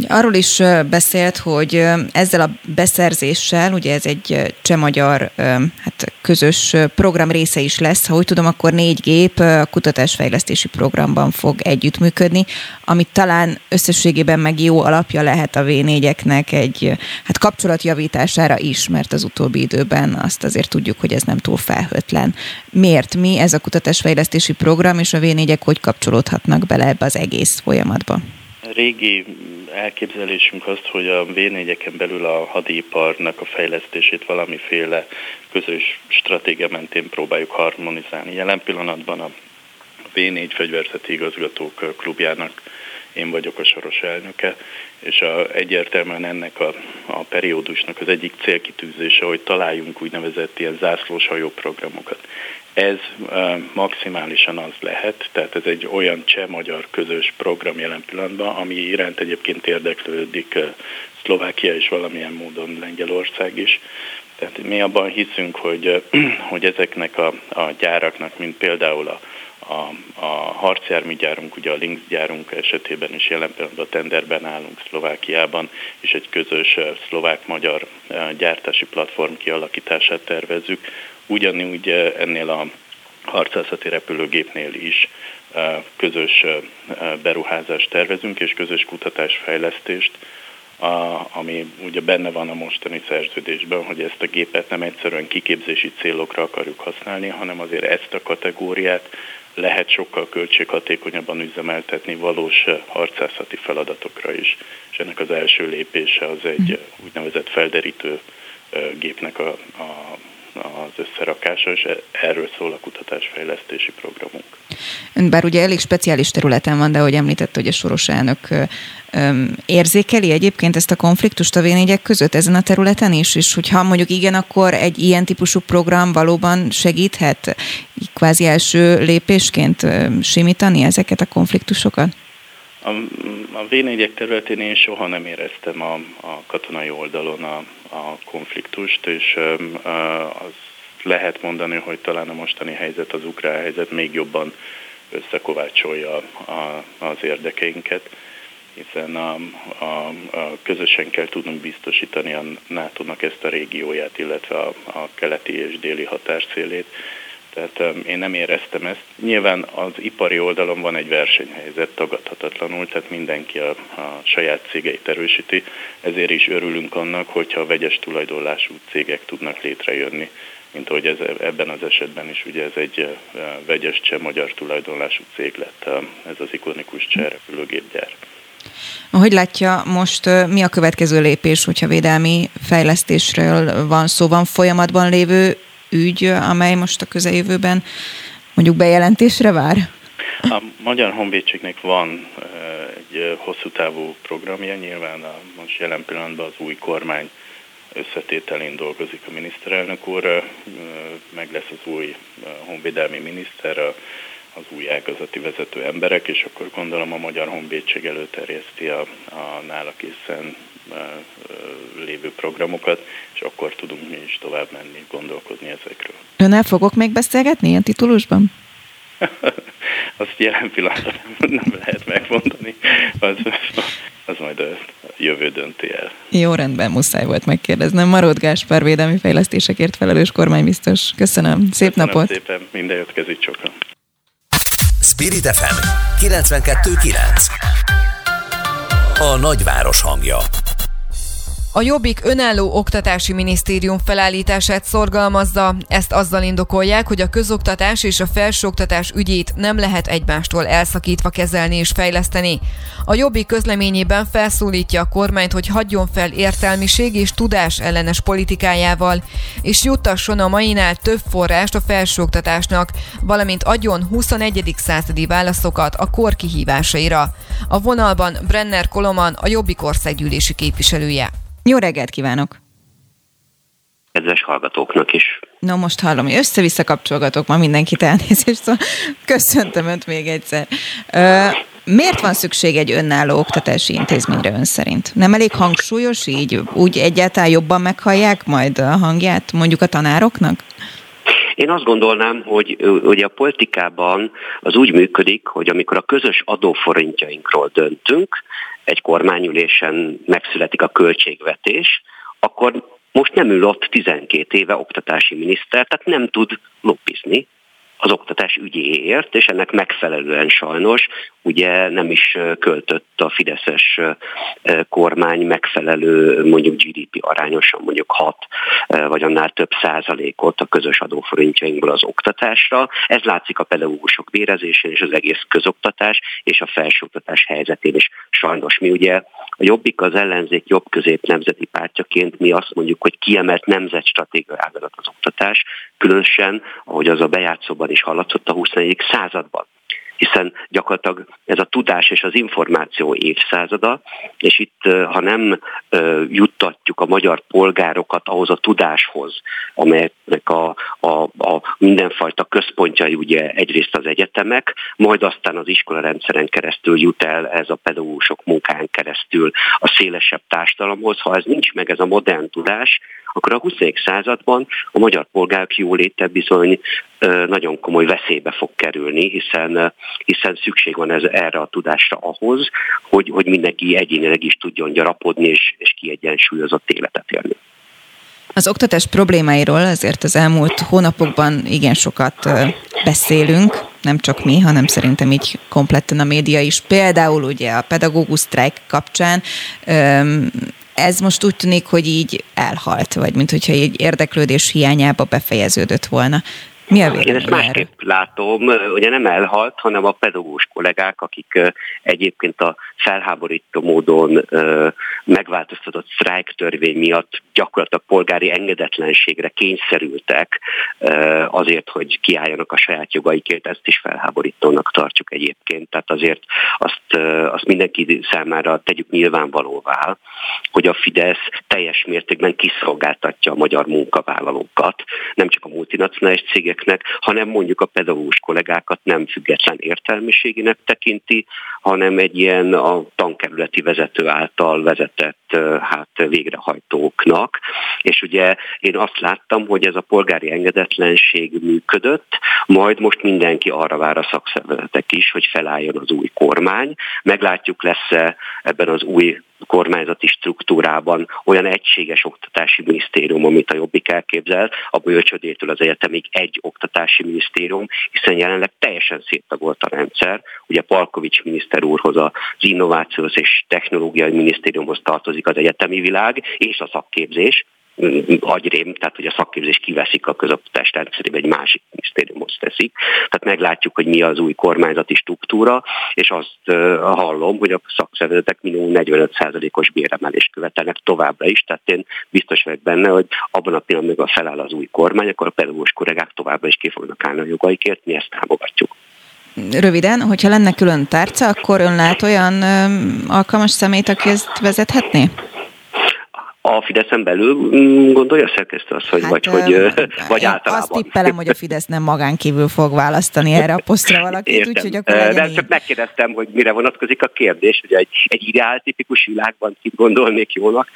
Arról is beszélt, hogy ezzel a beszerzéssel, ugye ez egy cseh-magyar hát közös program része is lesz, ha úgy tudom, akkor négy gép a kutatásfejlesztési programban fog együttműködni, ami talán összességében meg jó alapja lehet a V4-eknek egy hát kapcsolatjavítására is, mert az utóbbi időben azt azért tudjuk, hogy ez nem túl felhőtlen. Miért? Mi ez a kutatásfejlesztési program, és a V4-ek hogy kapcsolódhatnak bele ebbe az egész folyamatba? Régi elképzelésünk azt, hogy a v belül a hadiparnak a fejlesztését valamiféle közös stratégia mentén próbáljuk harmonizálni. Jelen pillanatban a V4 fegyverzeti igazgatók klubjának én vagyok a soros elnöke, és a, egyértelműen ennek a, a periódusnak az egyik célkitűzése, hogy találjunk úgynevezett ilyen zászlós hajóprogramokat. Ez maximálisan az lehet, tehát ez egy olyan cseh-magyar közös program jelen pillanatban, ami iránt egyébként érdeklődik Szlovákia és valamilyen módon Lengyelország is. Tehát mi abban hiszünk, hogy, hogy ezeknek a, a gyáraknak, mint például a, a, a harcjármű gyárunk, ugye a Lynx gyárunk esetében is jelen pillanatban a tenderben állunk Szlovákiában, és egy közös szlovák-magyar gyártási platform kialakítását tervezzük, Ugyanúgy ennél a harcászati repülőgépnél is közös beruházást tervezünk, és közös kutatásfejlesztést, ami ugye benne van a mostani szerződésben, hogy ezt a gépet nem egyszerűen kiképzési célokra akarjuk használni, hanem azért ezt a kategóriát lehet sokkal költséghatékonyabban üzemeltetni valós harcászati feladatokra is. És ennek az első lépése az egy úgynevezett felderítő gépnek a, a az összerakása, és erről szól a kutatásfejlesztési programunk. Ön bár ugye elég speciális területen van, de ahogy említette, hogy a soros elnök érzékeli egyébként ezt a konfliktust a v között ezen a területen is, és hogyha mondjuk igen, akkor egy ilyen típusú program valóban segíthet kvázi első lépésként simítani ezeket a konfliktusokat? A, a v területén én soha nem éreztem a, a katonai oldalon a, a konfliktust, és az lehet mondani, hogy talán a mostani helyzet, az ukrán helyzet még jobban összekovácsolja az érdekeinket, hiszen a, a, a közösen kell tudnunk biztosítani a NATO-nak ezt a régióját, illetve a, a keleti és déli határszélét, tehát én nem éreztem ezt. Nyilván az ipari oldalon van egy versenyhelyzet tagadhatatlanul, tehát mindenki a, a saját cégeit erősíti, ezért is örülünk annak, hogyha a vegyes tulajdonlású cégek tudnak létrejönni, mint ahogy ez, ebben az esetben is ugye ez egy vegyes cseh magyar tulajdonlású cég lett, ez az ikonikus cseh repülőgépgyár. Hogy látja most, mi a következő lépés, hogyha védelmi fejlesztésről van szó, van folyamatban lévő ügy, amely most a közeljövőben mondjuk bejelentésre vár? A Magyar Honvédségnek van egy hosszú távú programja, nyilván a most jelen pillanatban az új kormány összetételén dolgozik a miniszterelnök úr, meg lesz az új honvédelmi miniszter, az új ágazati vezető emberek, és akkor gondolom a Magyar Honvédség előterjeszti a, a nála készen lévő programokat, és akkor tudunk mi is tovább menni, gondolkodni ezekről. Önnel fogok még beszélgetni ilyen titulusban? Azt jelen pillanatban nem lehet megmondani, az, az majd a jövő dönti el. Jó, rendben, muszáj volt megkérdeznem. Marod Gáspár védelmi fejlesztésekért felelős kormánybiztos. Köszönöm, szép Köszönöm napot! szépen, minden jót kezít sokan. Spirit FM 92.9 A nagyváros hangja a Jobbik önálló oktatási minisztérium felállítását szorgalmazza. Ezt azzal indokolják, hogy a közoktatás és a felsőoktatás ügyét nem lehet egymástól elszakítva kezelni és fejleszteni. A Jobbik közleményében felszólítja a kormányt, hogy hagyjon fel értelmiség és tudás ellenes politikájával, és juttasson a mainál több forrást a felsőoktatásnak, valamint adjon 21. századi válaszokat a kor kihívásaira. A vonalban Brenner Koloman, a Jobbik országgyűlési képviselője. Jó reggelt kívánok! Kedves hallgatóknak is. No, most hallom, hogy össze-vissza kapcsolgatok ma mindenkit elnézést, szóval köszöntöm Önt még egyszer. Ö, miért van szükség egy önálló oktatási intézményre ön szerint? Nem elég hangsúlyos így? Úgy egyáltalán jobban meghallják majd a hangját mondjuk a tanároknak? Én azt gondolnám, hogy ugye a politikában az úgy működik, hogy amikor a közös adóforintjainkról döntünk, egy kormányülésen megszületik a költségvetés, akkor most nem ül ott 12 éve oktatási miniszter, tehát nem tud loppizni az oktatás ügyéért, és ennek megfelelően sajnos ugye nem is költött a Fideszes kormány megfelelő mondjuk GDP arányosan mondjuk 6 vagy annál több százalékot a közös adóforintjainkból az oktatásra. Ez látszik a pedagógusok vérezésén és az egész közoktatás és a felsőoktatás helyzetén is. Sajnos mi ugye a Jobbik az ellenzék jobb-közép nemzeti pártjaként mi azt mondjuk, hogy kiemelt nemzetstratégiai ágazat az oktatás, különösen, ahogy az a bejátszóban is hallatszott a 21. században hiszen gyakorlatilag ez a tudás és az információ évszázada, és itt, ha nem juttatjuk a magyar polgárokat ahhoz a tudáshoz, amelynek a, a, a mindenfajta központjai ugye egyrészt az egyetemek, majd aztán az iskolarendszeren keresztül jut el ez a pedagógusok munkán keresztül a szélesebb társadalomhoz. Ha ez nincs meg, ez a modern tudás, akkor a 20. században a magyar polgárok jóléte bizony nagyon komoly veszélybe fog kerülni, hiszen, hiszen szükség van ez, erre a tudásra ahhoz, hogy, hogy mindenki egyénileg is tudjon gyarapodni és, és kiegyensúlyozott életet élni. Az oktatás problémáiról azért az elmúlt hónapokban igen sokat beszélünk, nem csak mi, hanem szerintem így kompletten a média is. Például ugye a pedagógus sztrájk kapcsán ez most úgy tűnik, hogy így elhalt, vagy mint hogyha egy érdeklődés hiányába befejeződött volna. Mi a Én ezt másképp látom, ugye nem elhalt, hanem a pedagógus kollégák, akik egyébként a felháborító módon megváltoztatott sztrájk törvény miatt gyakorlatilag polgári engedetlenségre kényszerültek azért, hogy kiálljanak a saját jogaikért, ezt is felháborítónak tartjuk egyébként. Tehát azért azt, azt mindenki számára tegyük nyilvánvalóvá, hogy a Fidesz teljes mértékben kiszolgáltatja a magyar munkavállalókat, nem csak a multinacionális cégek, cégeknek, hanem mondjuk a pedagógus kollégákat nem független értelmiségének tekinti, hanem egy ilyen a tankerületi vezető által vezetett hát végrehajtóknak. És ugye én azt láttam, hogy ez a polgári engedetlenség működött, majd most mindenki arra vár a szakszervezetek is, hogy felálljon az új kormány. Meglátjuk lesz-e ebben az új kormányzati struktúrában olyan egységes oktatási minisztérium, amit a Jobbik elképzel, a bölcsödétől az egyetemig egy oktatási minisztérium, hiszen jelenleg teljesen széttagolt a rendszer. Ugye Palkovics miniszter úrhoz az innovációs és technológiai minisztériumhoz tartozik az egyetemi világ és a szakképzés, agyrém, tehát hogy a szakképzés kiveszik a közoktatás rendszerébe, egy másik minisztériumhoz teszik. Tehát meglátjuk, hogy mi az új kormányzati struktúra, és azt hallom, hogy a szakszervezetek minimum 45%-os béremelést követelnek továbbra is, tehát én biztos vagyok benne, hogy abban a pillanatban, amikor feláll az új kormány, akkor a pedagógus kollégák továbbra is ki fognak állni a jogaikért, mi ezt támogatjuk. Röviden, hogyha lenne külön tárca, akkor ön lát olyan alkalmas szemét, aki ezt vezethetné? A Fideszen belül mm, gondolja szerkesztő azt, hogy hát, vagy, hogy, vagy általában. Azt tippelem, hogy a Fidesz nem magán kívül fog választani erre a posztra valakit, úgyhogy akkor De csak megkérdeztem, hogy mire vonatkozik a kérdés, hogy egy, egy ideáltipikus világban kit gondolnék jónak,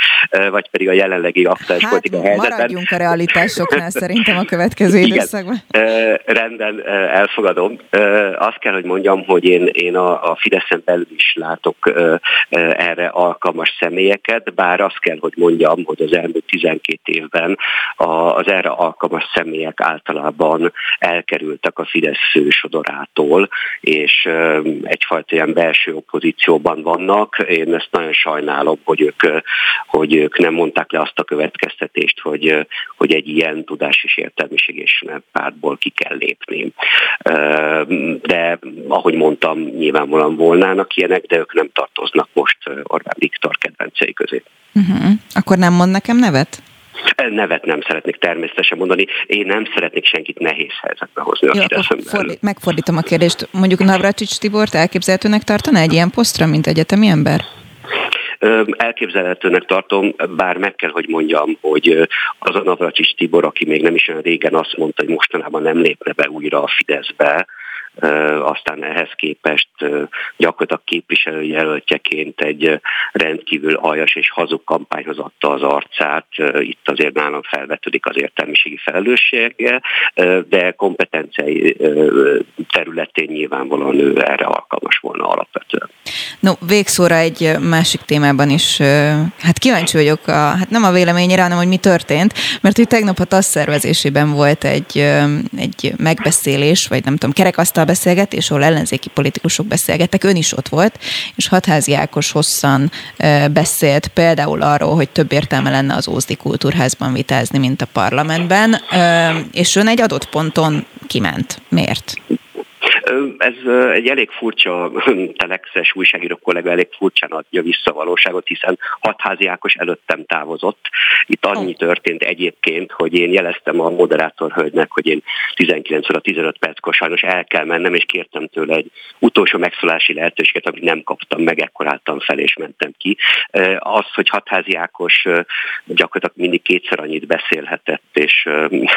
vagy pedig a jelenlegi aktuális hát, politika helyzetben. maradjunk a realitásoknál szerintem a következő Igen. időszakban. Rendben, elfogadom. Azt kell, hogy mondjam, hogy én, én a, a Fideszen belül is látok erre alkalmas személyeket, bár azt kell, hogy mondjam, mondjam, hogy az elmúlt 12 évben az erre alkalmas személyek általában elkerültek a Fidesz fősodorától, és egyfajta ilyen belső opozícióban vannak. Én ezt nagyon sajnálom, hogy ők, hogy ők nem mondták le azt a következtetést, hogy, hogy egy ilyen tudás és értelmiség és pártból ki kell lépni. De ahogy mondtam, nyilvánvalóan volnának ilyenek, de ők nem tartoznak most Orbán Viktor kedvencei közé. Uh-huh. Akkor nem mond nekem nevet? Nevet nem szeretnék természetesen mondani. Én nem szeretnék senkit nehéz helyzetbe hozni Jó, akkor fordít, megfordítom a kérdést. Mondjuk Navracsics Tibort elképzelhetőnek tartaná egy ilyen posztra, mint egyetemi ember? Elképzelhetőnek tartom, bár meg kell, hogy mondjam, hogy az a Navracsics Tibor, aki még nem is olyan régen azt mondta, hogy mostanában nem lépne be újra a Fideszbe, aztán ehhez képest gyakorlatilag képviselőjelöltjeként egy rendkívül aljas és hazug kampányhoz adta az arcát. Itt azért nálam felvetődik az értelmiségi felelőssége, de kompetenciai területén nyilvánvalóan ő erre alkalmas volna alapvetően. No, végszóra egy másik témában is, hát kíváncsi vagyok, a, hát nem a véleményére, hanem hogy mi történt, mert hogy tegnap a TASZ szervezésében volt egy, egy megbeszélés, vagy nem tudom, kerekasztal beszélgetés, ahol ellenzéki politikusok beszélgettek, ön is ott volt, és Hatházi Ákos hosszan beszélt például arról, hogy több értelme lenne az Ózdi Kultúrházban vitázni, mint a parlamentben, és ön egy adott ponton kiment. Miért? Ez egy elég furcsa telexes újságíró kollega elég furcsán adja vissza a valóságot, hiszen hatházi Ákos előttem távozott. Itt annyi történt egyébként, hogy én jeleztem a moderátor hölgynek, hogy én 19 óra 15 perckor sajnos el kell mennem, és kértem tőle egy utolsó megszólási lehetőséget, amit nem kaptam meg, ekkor álltam fel és mentem ki. Az, hogy hatházi Ákos gyakorlatilag mindig kétszer annyit beszélhetett, és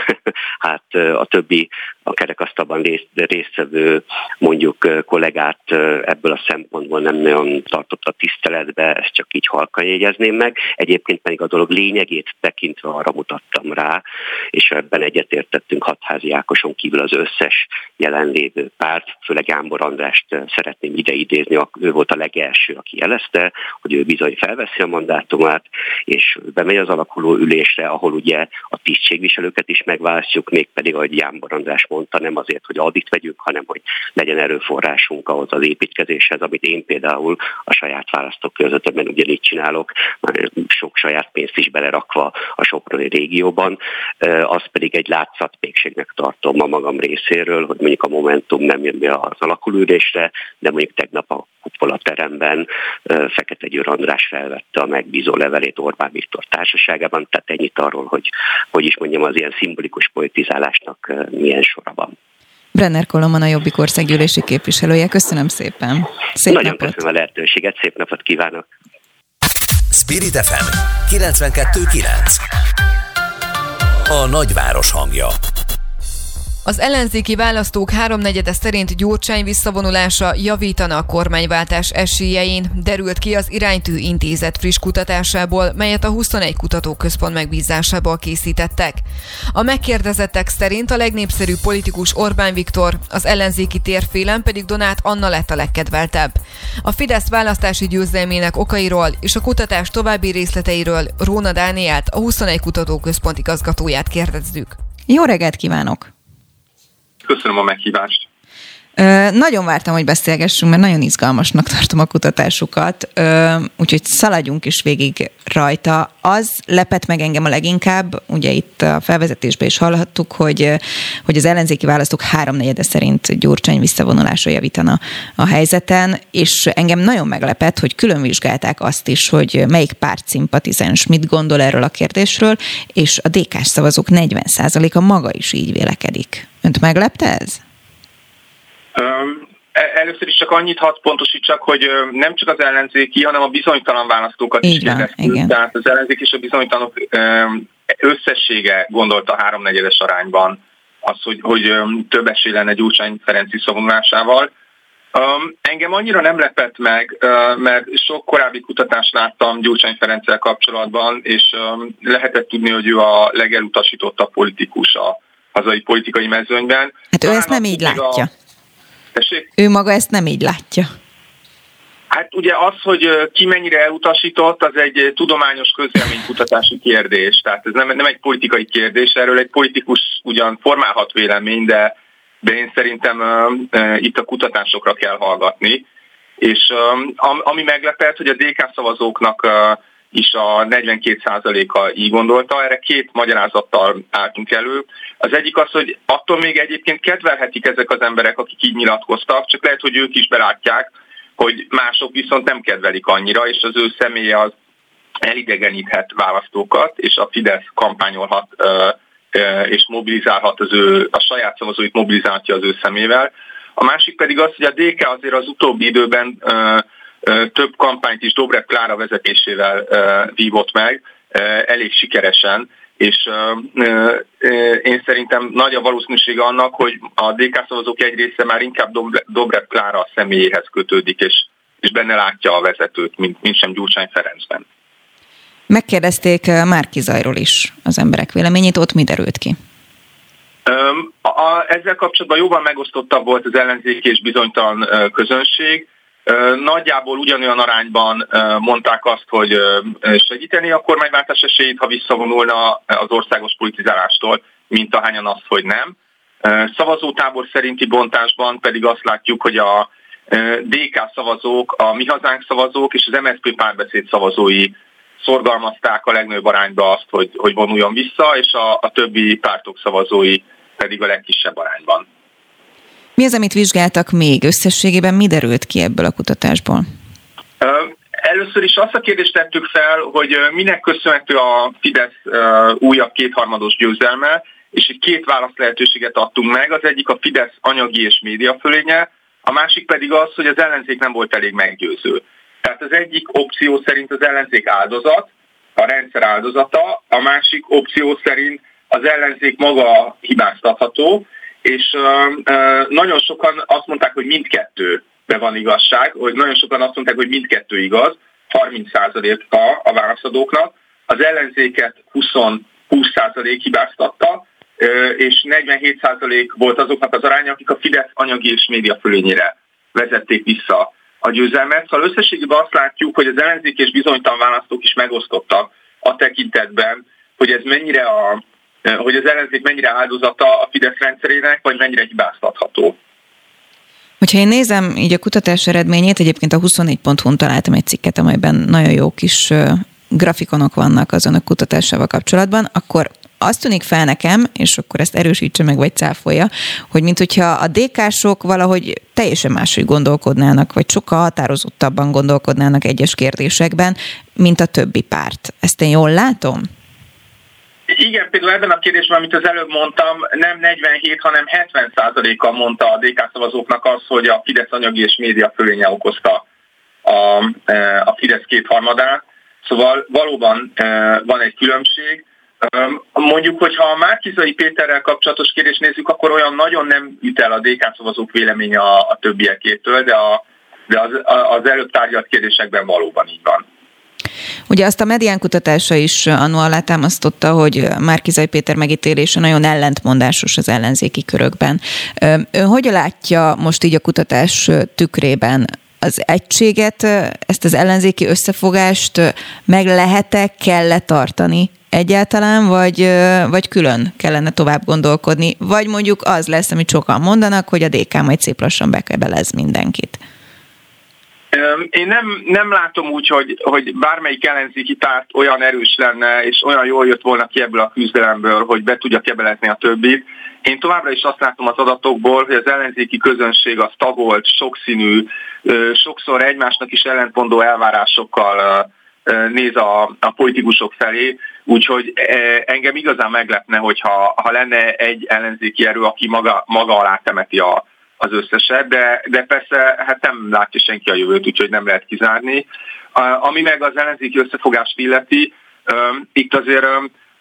hát a többi a kerekasztalban résztvevő mondjuk kollégát ebből a szempontból nem nagyon tartott a tiszteletbe, ezt csak így halkan jegyezném meg. Egyébként pedig a dolog lényegét tekintve arra mutattam rá, és ebben egyetértettünk hatházi Ákoson kívül az összes jelenlévő párt, főleg Gámbor Andrást szeretném ide idézni, ő volt a legelső, aki jelezte, hogy ő bizony felveszi a mandátumát, és bemegy az alakuló ülésre, ahol ugye a tisztségviselőket is megválasztjuk, mégpedig, ahogy Gámbor András mondta, nem azért, hogy adit vegyünk, hanem hogy legyen erőforrásunk ahhoz az építkezéshez, amit én például a saját választókörzetemben ugyanígy csinálok, sok saját pénzt is belerakva a Soproni régióban, az pedig egy látszatpékségnek tartom a magam részéről, hogy mondjuk a Momentum nem jön be az alakulődésre, de mondjuk tegnap a kupola teremben Fekete Győr András felvette a megbízó levelét Orbán Viktor társaságában, tehát ennyit arról, hogy, hogy is mondjam, az ilyen szimbolikus politizálásnak milyen sora van. Brenner Kolomon a Jobbik országgyűlési képviselője. Köszönöm szépen. Szép Nagyon napot. köszönöm a lehetőséget, szép napot kívánok. Spirit FM 92.9 A nagyváros hangja az ellenzéki választók háromnegyede szerint Gyurcsány visszavonulása javítana a kormányváltás esélyein, derült ki az Iránytű Intézet friss kutatásából, melyet a 21 kutatóközpont megbízásából készítettek. A megkérdezettek szerint a legnépszerűbb politikus Orbán Viktor, az ellenzéki térfélen pedig Donát Anna lett a legkedveltebb. A Fidesz választási győzelmének okairól és a kutatás további részleteiről Róna Dánielt, a 21 kutatóközpont igazgatóját kérdezzük. Jó reggelt kívánok! Köszönöm a meghívást. Nagyon vártam, hogy beszélgessünk, mert nagyon izgalmasnak tartom a kutatásukat, úgyhogy szaladjunk is végig rajta. Az lepett meg engem a leginkább, ugye itt a felvezetésben is hallhattuk, hogy, hogy az ellenzéki választók háromnegyede szerint Gyurcsány visszavonulása javítana a helyzeten, és engem nagyon meglepett, hogy külön vizsgálták azt is, hogy melyik párt szimpatizáns mit gondol erről a kérdésről, és a DK-s szavazók 40%-a maga is így vélekedik. Önt meglepte ez? E, először is csak annyit hadd pontosítsak, hogy nem csak az ellenzéki, hanem a bizonytalan választókat Így is kérdeztük. Tehát az ellenzék és a bizonytalanok összessége gondolta háromnegyedes arányban az, hogy, hogy több esély lenne Gyurcsány Ferenc visszavonulásával. Um, engem annyira nem lepett meg, uh, mert sok korábbi kutatást láttam Gyurcsány Ferenccel kapcsolatban, és um, lehetett tudni, hogy ő a legelutasítottabb politikus a hazai politikai mezőnyben. Hát ő Talán ezt nem így látja. A... Ő maga ezt nem így látja. Hát ugye az, hogy ki mennyire elutasított, az egy tudományos közleménykutatási kérdés. Tehát ez nem, nem egy politikai kérdés, erről egy politikus ugyan formálhat vélemény, de, de én szerintem uh, uh, itt a kutatásokra kell hallgatni. És uh, ami meglepett, hogy a DK szavazóknak uh, is a 42%-a így gondolta. Erre két magyarázattal álltunk elő. Az egyik az, hogy attól még egyébként kedvelhetik ezek az emberek, akik így nyilatkoztak, csak lehet, hogy ők is belátják, hogy mások viszont nem kedvelik annyira, és az ő személye az elidegeníthet választókat, és a Fidesz kampányolhat és mobilizálhat az ő, a saját szavazóit mobilizálhatja az ő szemével. A másik pedig az, hogy a DK azért az utóbbi időben több kampányt is Dobrev Klára vezetésével vívott meg, elég sikeresen, és én szerintem nagy a valószínűség annak, hogy a DK szavazók egy része már inkább Dobrev Klára személyéhez kötődik, és, és benne látja a vezetőt, mint, mint sem Gyurcsány Ferencben. Megkérdezték Márki Zajról is az emberek véleményét, ott mi derült ki? A, a, ezzel kapcsolatban jóval megosztottabb volt az ellenzéki és bizonytalan közönség. Nagyjából ugyanolyan arányban mondták azt, hogy segíteni a kormányváltás esélyét, ha visszavonulna az országos politizálástól, mint ahányan azt, hogy nem. Szavazótábor szerinti bontásban pedig azt látjuk, hogy a DK szavazók, a Mi Hazánk szavazók és az MSZP párbeszéd szavazói szorgalmazták a legnagyobb arányba azt, hogy, hogy vonuljon vissza, és a, a többi pártok szavazói pedig a legkisebb arányban. Mi az, amit vizsgáltak még? Összességében mi derült ki ebből a kutatásból? Először is azt a kérdést tettük fel, hogy minek köszönhető a Fidesz újabb kétharmados győzelme, és itt két válasz lehetőséget adtunk meg. Az egyik a Fidesz anyagi és média fölénye, a másik pedig az, hogy az ellenzék nem volt elég meggyőző. Tehát az egyik opció szerint az ellenzék áldozat, a rendszer áldozata, a másik opció szerint az ellenzék maga hibáztatható, és nagyon sokan azt mondták, hogy mindkettő be van igazság, hogy nagyon sokan azt mondták, hogy mindkettő igaz, 30%-a a válaszadóknak, az ellenzéket 20, 20% hibáztatta, és 47% volt azoknak az aránya, akik a Fidesz anyagi és média fölényére vezették vissza a győzelmet. Szóval összességében azt látjuk, hogy az ellenzék és bizonytalan választók is megosztottak a tekintetben, hogy ez mennyire a, hogy az ellenzék mennyire áldozata a Fidesz rendszerének, vagy mennyire hibáztatható. Hogyha én nézem így a kutatás eredményét, egyébként a 24.hu-n találtam egy cikket, amelyben nagyon jó kis grafikonok vannak az önök kutatásával kapcsolatban, akkor azt tűnik fel nekem, és akkor ezt erősítse meg, vagy cáfolja, hogy mint hogyha a DK-sok valahogy teljesen máshogy gondolkodnának, vagy sokkal határozottabban gondolkodnának egyes kérdésekben, mint a többi párt. Ezt én jól látom? Igen, például ebben a kérdésben, amit az előbb mondtam, nem 47, hanem 70 a mondta a DK szavazóknak az, hogy a Fidesz anyagi és média fölénye okozta a, e, a Fidesz kétharmadát. Szóval valóban e, van egy különbség. Mondjuk, hogyha a Márkizai Péterrel kapcsolatos kérdést nézzük, akkor olyan nagyon nem üt el a DK szavazók véleménye a, a többiekétől, de, a, de az, az előbb tárgyalt kérdésekben valóban így van. Ugye azt a medián kutatása is annó alátámasztotta, hogy Márkizai Péter megítélése nagyon ellentmondásos az ellenzéki körökben. Ön hogy látja most így a kutatás tükrében az egységet, ezt az ellenzéki összefogást meg lehet-e, kell-e tartani egyáltalán, vagy, vagy külön kellene tovább gondolkodni, vagy mondjuk az lesz, amit sokan mondanak, hogy a DK majd szép lassan bekebelez mindenkit. Én nem, nem látom úgy, hogy, hogy bármelyik ellenzéki párt olyan erős lenne, és olyan jól jött volna ki ebből a küzdelemből, hogy be tudja kebelezni a többit. Én továbbra is azt látom az adatokból, hogy az ellenzéki közönség az tagolt, sokszínű, sokszor egymásnak is ellentmondó elvárásokkal néz a, a politikusok felé, úgyhogy engem igazán meglepne, hogyha ha lenne egy ellenzéki erő, aki maga, maga alá temeti a, az összeset, de, de persze hát nem látja senki a jövőt, úgyhogy nem lehet kizárni. Ami meg az ellenzéki összefogást illeti, itt azért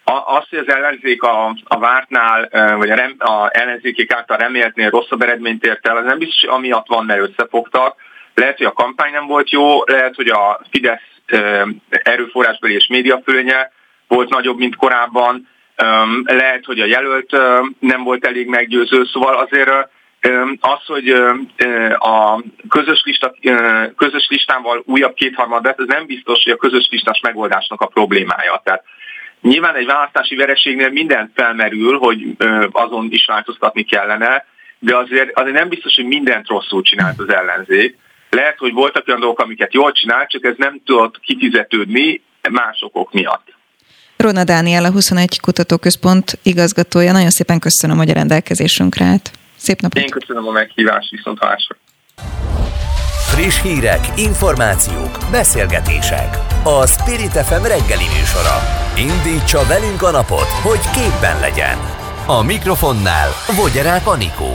az, hogy az ellenzék a, a vártnál, vagy a, rem, a ellenzékek által reméltnél rosszabb eredményt ért el, az nem biztos, hogy amiatt van, mert összefogtak. Lehet, hogy a kampány nem volt jó, lehet, hogy a Fidesz erőforrásbeli és médiafölönye volt nagyobb, mint korábban, lehet, hogy a jelölt nem volt elég meggyőző, szóval azért az, hogy a közös, lista, közös listával újabb kétharmad lett, ez nem biztos, hogy a közös listás megoldásnak a problémája. Tehát nyilván egy választási vereségnél minden felmerül, hogy azon is változtatni kellene, de azért, azért nem biztos, hogy mindent rosszul csinált az ellenzék. Lehet, hogy voltak olyan dolgok, amiket jól csinált, csak ez nem tudott kifizetődni más okok miatt. Rona Dániel, a 21 Kutatóközpont igazgatója. Nagyon szépen köszönöm, hogy a rendelkezésünkre állt. Szép napot! Én köszönöm a meghívást, viszont hallásra. Friss hírek, információk, beszélgetések. A Spirit FM reggeli műsora. Indítsa velünk a napot, hogy képben legyen. A mikrofonnál Vogyerák Anikó.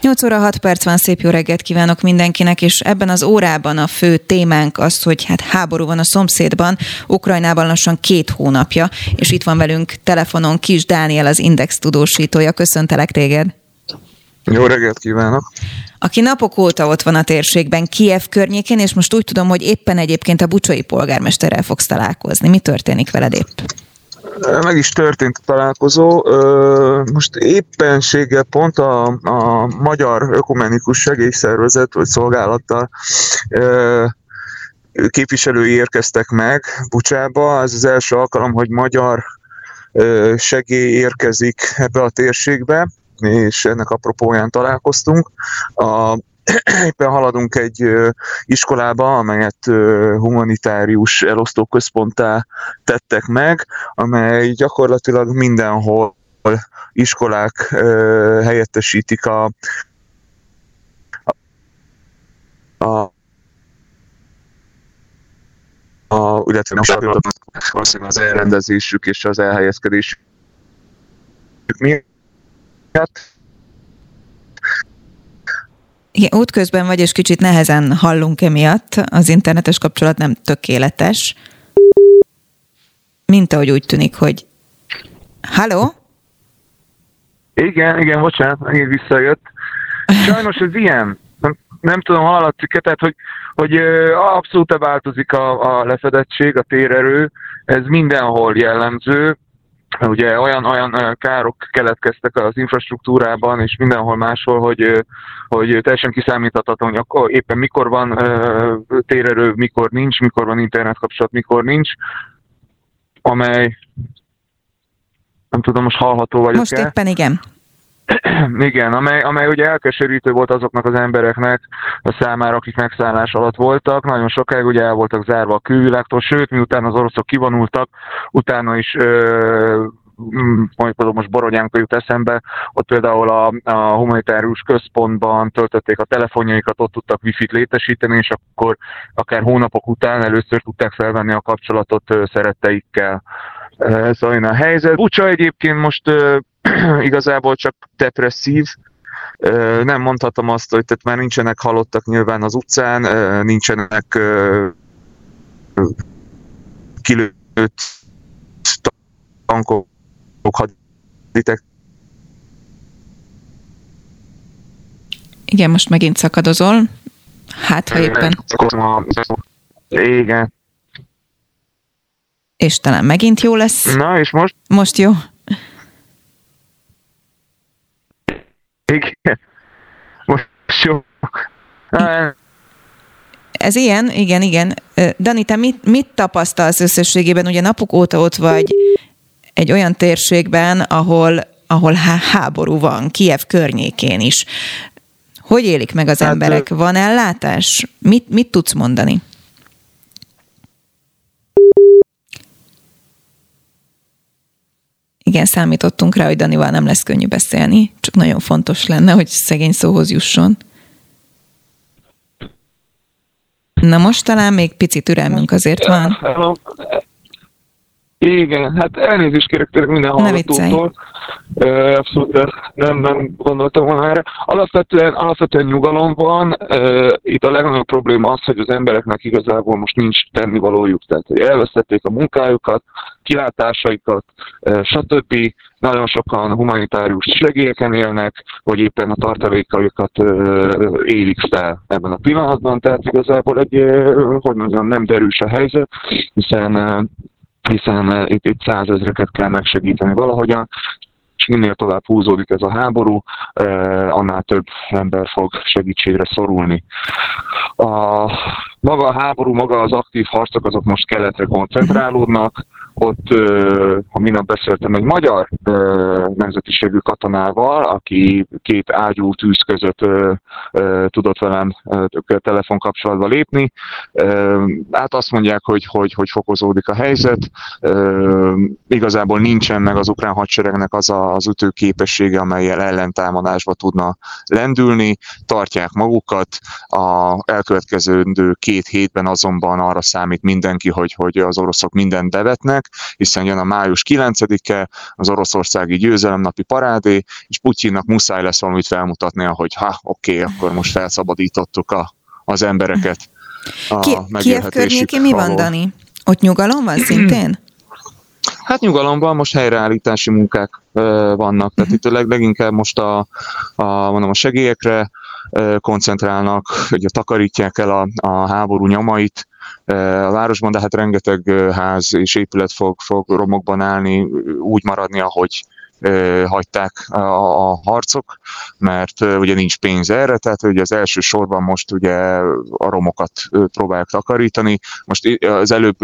8 óra 6 perc van, szép jó reggelt kívánok mindenkinek, és ebben az órában a fő témánk az, hogy hát háború van a szomszédban, Ukrajnában lassan két hónapja, és itt van velünk telefonon Kis Dániel, az Index tudósítója. Köszöntelek téged! Jó reggelt kívánok! Aki napok óta ott van a térségben, Kiev környékén, és most úgy tudom, hogy éppen egyébként a bucsai polgármesterrel fogsz találkozni. Mi történik veled épp? meg is történt a találkozó. Most éppenséggel pont a, a Magyar Ökumenikus Segélyszervezet vagy Szolgálattal képviselői érkeztek meg Bucsába. Ez az első alkalom, hogy magyar segély érkezik ebbe a térségbe, és ennek apropóján találkoztunk. A éppen haladunk egy iskolába, amelyet humanitárius elosztó központtá tettek meg, amely gyakorlatilag mindenhol iskolák helyettesítik a, a a, illetve most valószínűleg az elrendezésük és az elhelyezkedésük miatt igen, útközben vagy, és kicsit nehezen hallunk emiatt. Az internetes kapcsolat nem tökéletes. Mint ahogy úgy tűnik, hogy... Halló? Igen, igen, bocsánat, megint visszajött. Sajnos ez ilyen. Nem, nem tudom, hallatszik-e, tehát hogy, hogy abszolút változik a, a lefedettség, a térerő, ez mindenhol jellemző, ugye olyan, olyan károk keletkeztek az infrastruktúrában és mindenhol máshol, hogy, hogy teljesen kiszámíthatatlan, hogy akkor éppen mikor van térerő, mikor nincs, mikor van internetkapcsolat, mikor nincs, amely nem tudom, most hallható vagyok Most éppen igen. Igen, amely, amely ugye elkeserítő volt azoknak az embereknek a számára, akik megszállás alatt voltak. Nagyon sokáig ugye el voltak zárva a külvilágtól, sőt, miután az oroszok kivonultak, utána is ö, mondjuk most Borodjánka jut eszembe, ott például a, a humanitárius központban töltötték a telefonjaikat, ott tudtak wifi-t létesíteni, és akkor akár hónapok után először tudták felvenni a kapcsolatot szeretteikkel. Ez olyan a helyzet. Bucsa egyébként most igazából csak depresszív, nem mondhatom azt, hogy tehát már nincsenek halottak nyilván az utcán, nincsenek kilőtt tankok, haditek. Igen, most megint szakadozol. Hát, ha éppen... Igen. És talán megint jó lesz. Na, és most? Most jó. Igen. Most jó. Ez ilyen, igen, igen. Dani, te mit, mit tapasztalsz összességében? Ugye napok óta ott vagy egy olyan térségben, ahol, ahol háború van, Kiev környékén is. Hogy élik meg az hát, emberek? Van ellátás? Mit, mit tudsz mondani? Igen, számítottunk rá, hogy Danival nem lesz könnyű beszélni, csak nagyon fontos lenne, hogy szegény szóhoz jusson. Na most talán még pici türelmünk azért van. Igen, hát elnézést kérek tényleg minden hallgatótól. Abszolút nem, nem gondoltam volna erre. Alapvetően, alapvetően nyugalom van. Itt a legnagyobb probléma az, hogy az embereknek igazából most nincs tennivalójuk. Tehát, hogy elvesztették a munkájukat, kilátásaikat, stb. Nagyon sokan humanitárius segélyeken élnek, vagy éppen a tartalékaikat élik fel ebben a pillanatban. Tehát igazából egy, hogy mondjam, nem derűs a helyzet, hiszen hiszen eh, itt, itt százezreket kell megsegíteni valahogyan, és minél tovább húzódik ez a háború, eh, annál több ember fog segítségre szorulni. A, maga a háború, maga az aktív harcok azok most keletre koncentrálódnak, ott, ha minap beszéltem egy magyar nemzetiségű katonával, aki két ágyú tűz között tudott velem telefonkapcsolatba lépni. Hát azt mondják, hogy, hogy, hogy fokozódik a helyzet. Igazából nincsen meg az ukrán hadseregnek az a, az ütőképessége, amelyel ellentámadásba tudna lendülni. Tartják magukat. A elkövetkező két hétben azonban arra számít mindenki, hogy, hogy az oroszok mindent bevetnek, hiszen jön a május 9-e, az oroszországi győzelemnapi parádé, és Putyinnak muszáj lesz valamit felmutatnia, hogy ha, oké, okay, akkor most felszabadítottuk a, az embereket. A Ki, Kiev környéki mi van, Dani? Ott nyugalom van szintén? Hát nyugalomban most helyreállítási munkák vannak, tehát itt leg, leginkább most a, a, mondom, a segélyekre koncentrálnak, hogy takarítják el a, a háború nyomait, a városban, de hát rengeteg ház és épület fog, fog romokban állni, úgy maradni, ahogy hagyták a, a harcok, mert ugye nincs pénz erre, tehát ugye az első sorban most ugye a romokat próbálják takarítani. Most az előbb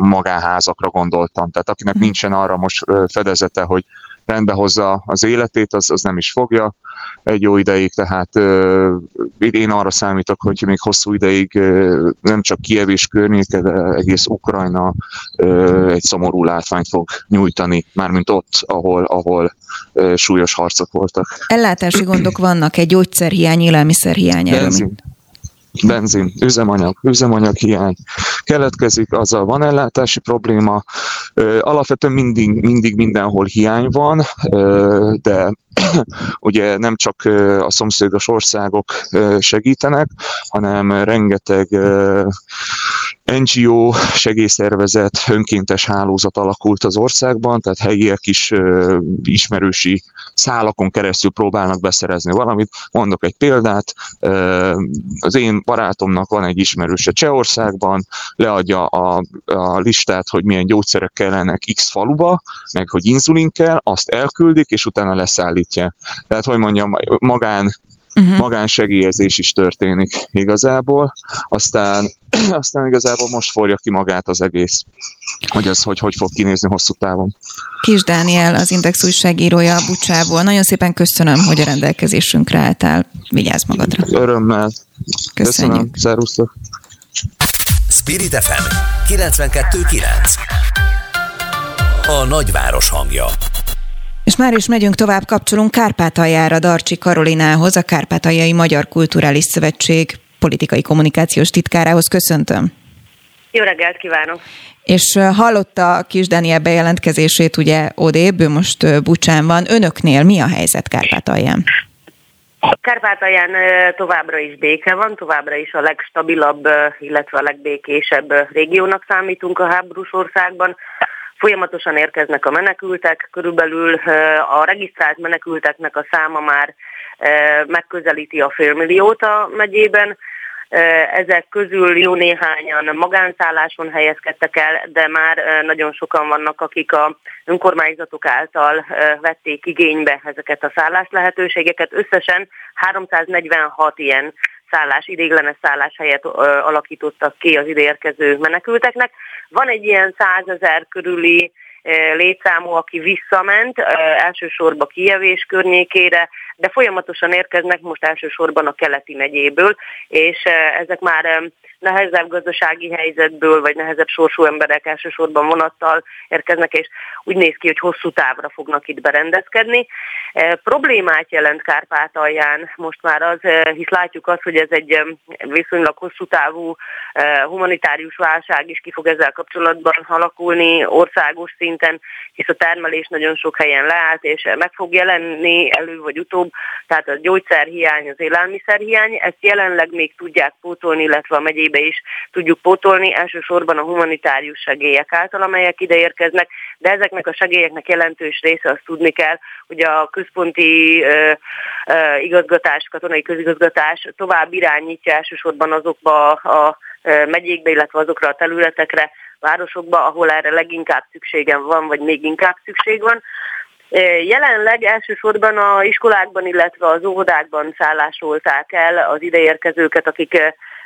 magánházakra gondoltam, tehát akinek mhm. nincsen arra most fedezete, hogy rendbe hozza az életét, az, az nem is fogja egy jó ideig, tehát én arra számítok, hogy még hosszú ideig nem csak Kiev és környéke, de egész Ukrajna egy szomorú látványt fog nyújtani, mármint ott, ahol, ahol súlyos harcok voltak. Ellátási gondok vannak, egy gyógyszerhiány, élelmiszerhiány. Benzin, benzin, üzemanyag, üzemanyag hiány keletkezik, azzal van ellátási probléma. Alapvetően mindig, mindig mindenhol hiány van, de ugye nem csak a szomszédos országok segítenek, hanem rengeteg NGO segélyszervezet, önkéntes hálózat alakult az országban, tehát helyiek is ismerősi szálakon keresztül próbálnak beszerezni valamit. Mondok egy példát, az én barátomnak van egy ismerőse Csehországban, leadja a, a listát, hogy milyen gyógyszerek kellenek X faluba, meg hogy inzulin kell, azt elküldik, és utána leszállítja. Tehát, hogy mondjam, magán uh-huh. magánsegélyezés is történik igazából, aztán, aztán igazából most forja ki magát az egész, hogy az hogy, hogy fog kinézni hosszú távon. Kis Dániel, az Index újságírója a Bucsából. Nagyon szépen köszönöm, hogy a rendelkezésünkre álltál. Vigyázz magadra. Örömmel. Köszönjük. Köszönöm. Spirit FM 92.9 A nagyváros hangja és már is megyünk tovább, kapcsolunk Kárpátaljára Darcsi Karolinához, a Kárpátaljai Magyar Kulturális Szövetség politikai kommunikációs titkárához. Köszöntöm! Jó reggelt kívánok! És hallotta Kis Daniel bejelentkezését, ugye odébb, ő most Bucsán van. Önöknél mi a helyzet Kárpátalján? Kárpátalján továbbra is béke van, továbbra is a legstabilabb, illetve a legbékésebb régiónak számítunk a háborús országban. Folyamatosan érkeznek a menekültek, körülbelül a regisztrált menekülteknek a száma már megközelíti a félmilliót a megyében. Ezek közül jó néhányan magánszálláson helyezkedtek el, de már nagyon sokan vannak, akik a önkormányzatok által vették igénybe ezeket a szállás lehetőségeket. Összesen 346 ilyen szállás, idéglenes helyet alakítottak ki az ideérkező menekülteknek. Van egy ilyen százezer körüli létszámú, aki visszament, elsősorban Kijev és környékére, de folyamatosan érkeznek most elsősorban a keleti megyéből, és ezek már nehezebb gazdasági helyzetből, vagy nehezebb sorsú emberek elsősorban vonattal érkeznek, és úgy néz ki, hogy hosszú távra fognak itt berendezkedni. E, problémát jelent Kárpátalján most már az, e, hisz látjuk azt, hogy ez egy e, viszonylag hosszú távú humanitárius válság is ki fog ezzel kapcsolatban alakulni országos szinten, hisz a termelés nagyon sok helyen leállt, és meg fog jelenni elő vagy utóbb, tehát a gyógyszerhiány, az élelmiszerhiány, ezt jelenleg még tudják pótolni, illetve a megyébe is tudjuk pótolni, elsősorban a humanitárius segélyek által, amelyek ide érkeznek, de ezeknek a segélyeknek jelentős része azt tudni kell, hogy a központi ö, ö, igazgatás, katonai közigazgatás tovább irányítja elsősorban azokba a megyékbe, illetve azokra a területekre, városokba, ahol erre leginkább szükségem van, vagy még inkább szükség van. Jelenleg elsősorban a iskolákban, illetve az óvodákban szállásolták el az ideérkezőket,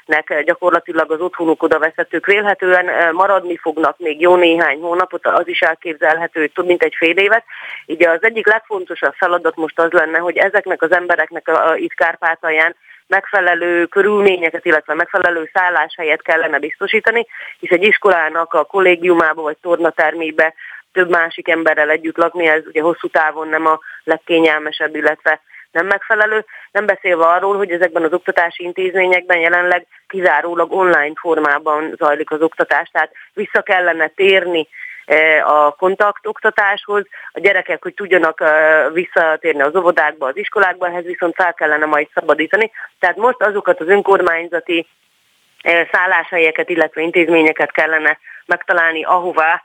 akiknek gyakorlatilag az otthonuk oda veszettük vélhetően maradni fognak még jó néhány hónapot, az is elképzelhető, hogy több mint egy fél évet. Így az egyik legfontosabb feladat most az lenne, hogy ezeknek az embereknek itt Kárpátalján megfelelő körülményeket, illetve megfelelő szálláshelyet kellene biztosítani, hisz egy iskolának a kollégiumába vagy tornatermébe több másik emberrel együtt lakni, ez ugye hosszú távon nem a legkényelmesebb, illetve nem megfelelő, nem beszélve arról, hogy ezekben az oktatási intézményekben jelenleg kizárólag online formában zajlik az oktatás, tehát vissza kellene térni e, a kontaktoktatáshoz, a gyerekek, hogy tudjanak e, visszatérni az óvodákba, az iskolákba, ehhez viszont fel kellene majd szabadítani. Tehát most azokat az önkormányzati e, szálláshelyeket, illetve intézményeket kellene megtalálni, ahová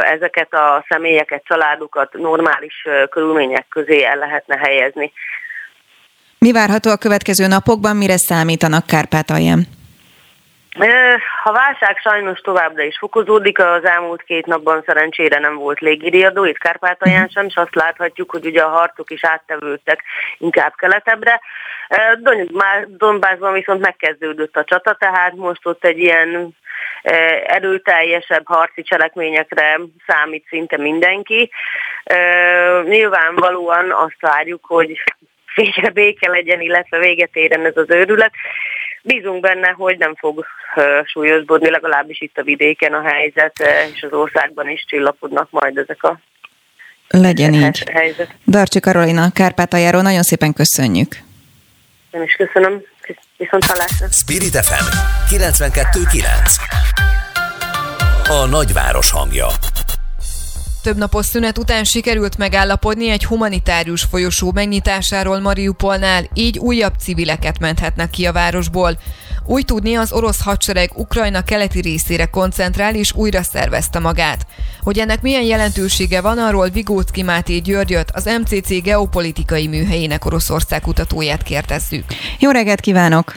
ezeket a személyeket, családokat normális körülmények közé el lehetne helyezni. Mi várható a következő napokban, mire számítanak Kárpátalján? A válság sajnos továbbra is fokozódik, az elmúlt két napban szerencsére nem volt légiriadó, itt Kárpátalján sem, és azt láthatjuk, hogy ugye a harcok is áttevődtek inkább keletebbre. Donbassban viszont megkezdődött a csata, tehát most ott egy ilyen erőteljesebb harci cselekményekre számít szinte mindenki. Nyilvánvalóan azt várjuk, hogy végre béke legyen, illetve véget érjen ez az őrület. Bízunk benne, hogy nem fog súlyosbodni, legalábbis itt a vidéken a helyzet, és az országban is csillapodnak majd ezek a legyen így. Helyzet. Darcsi Karolina Kárpátaljáról nagyon szépen köszönjük. Én is köszönöm. Viszont hallásra. Spirit FM 92.9 A nagyváros hangja több napos szünet után sikerült megállapodni egy humanitárius folyosó megnyitásáról Mariupolnál, így újabb civileket menthetnek ki a városból. Úgy tudni, az orosz hadsereg Ukrajna keleti részére koncentrál és újra szervezte magát. Hogy ennek milyen jelentősége van, arról Vigócki Máté Györgyöt, az MCC geopolitikai műhelyének Oroszország kutatóját kérdezzük. Jó reggelt kívánok!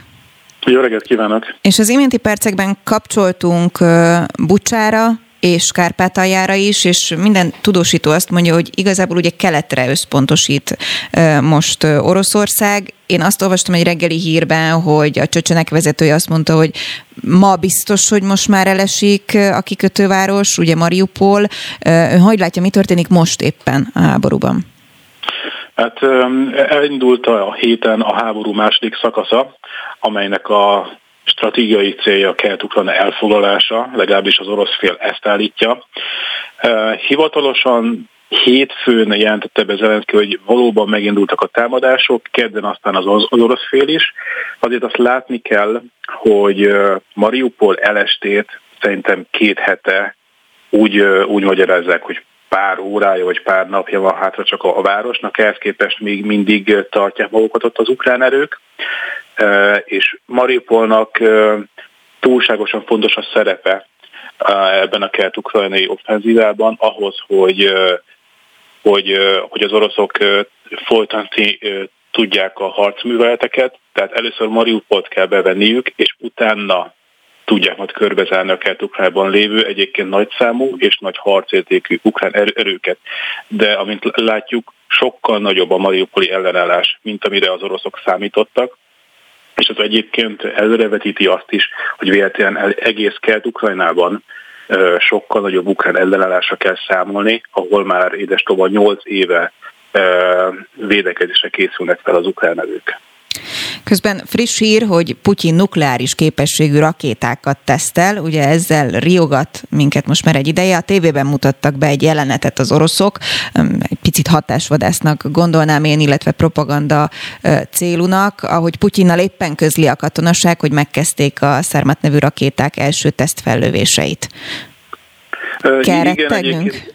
Jó reggelt kívánok! És az iménti percekben kapcsoltunk Bucsára, és Kárpátaljára is, és minden tudósító azt mondja, hogy igazából ugye keletre összpontosít most Oroszország. Én azt olvastam egy reggeli hírben, hogy a csöcsenek vezetője azt mondta, hogy ma biztos, hogy most már elesik a kikötőváros, ugye Mariupol. Ön hogy látja, mi történik most éppen a háborúban? Hát elindult a héten a háború második szakasza, amelynek a stratégiai célja a kelet-ukrajna elfoglalása, legalábbis az orosz fél ezt állítja. Hivatalosan hétfőn jelentette be Zelenszky, hogy valóban megindultak a támadások, kedden aztán az, az orosz fél is. Azért azt látni kell, hogy Mariupol elestét szerintem két hete úgy, úgy magyarázzák, hogy pár órája vagy pár napja van hátra csak a, a városnak, ehhez képest még mindig tartják magukat ott az ukrán erők és Mariupolnak túlságosan fontos a szerepe ebben a kelet-ukrajnai offenzívában ahhoz, hogy, hogy, hogy az oroszok folytatni tudják a harcműveleteket, tehát először Mariupolt kell bevenniük, és utána tudják majd körbezárni a kelet lévő egyébként nagyszámú és nagy harcértékű ukrán erőket. De amint látjuk, sokkal nagyobb a mariupoli ellenállás, mint amire az oroszok számítottak és az egyébként előrevetíti azt is, hogy véletlenül egész Kelet-Ukrajnában sokkal nagyobb ukrán ellenállásra kell számolni, ahol már édes 8 éve védekezésre készülnek fel az ukrán erők. Közben friss hír, hogy Putyin nukleáris képességű rakétákat tesztel, ugye ezzel riogat minket most már egy ideje. A tévében mutattak be egy jelenetet az oroszok, egy picit hatásvadásznak gondolnám én, illetve propaganda célunak, ahogy Putyinnal éppen közli a katonaság, hogy megkezdték a Szermat nevű rakéták első tesztfellövéseit. Kell rettegnünk?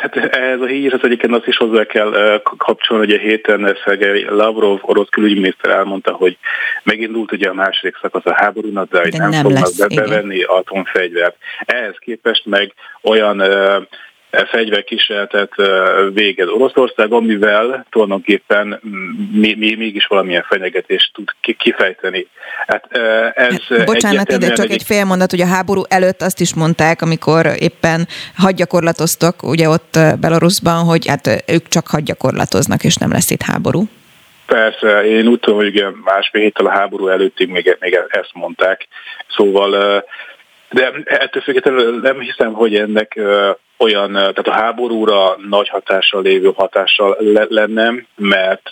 Hát ehhez a hírhez egyébként azt is hozzá kell kapcsolni, hogy a héten Szergei Lavrov, orosz külügyminiszter elmondta, hogy megindult ugye a második szakasz a háborúnak, de, de nem, nem fognak lesz, bevenni atomfegyvert. Ehhez képest meg olyan fegyverkísérletet végez Oroszország, amivel tulajdonképpen mi, mi, mégis valamilyen fenyegetést tud kifejteni. Hát ez hát, Bocsánat, de csak egy fél mondat, hogy a háború előtt azt is mondták, amikor éppen hadgyakorlatoztak, ugye ott Belarusban, hogy hát ők csak hadgyakorlatoznak, és nem lesz itt háború. Persze, én úgy tudom, hogy másfél héttel a háború előttig még, még ezt mondták. Szóval de ettől függetlenül nem hiszem, hogy ennek olyan, tehát a háborúra nagy hatással lévő hatással lenne, mert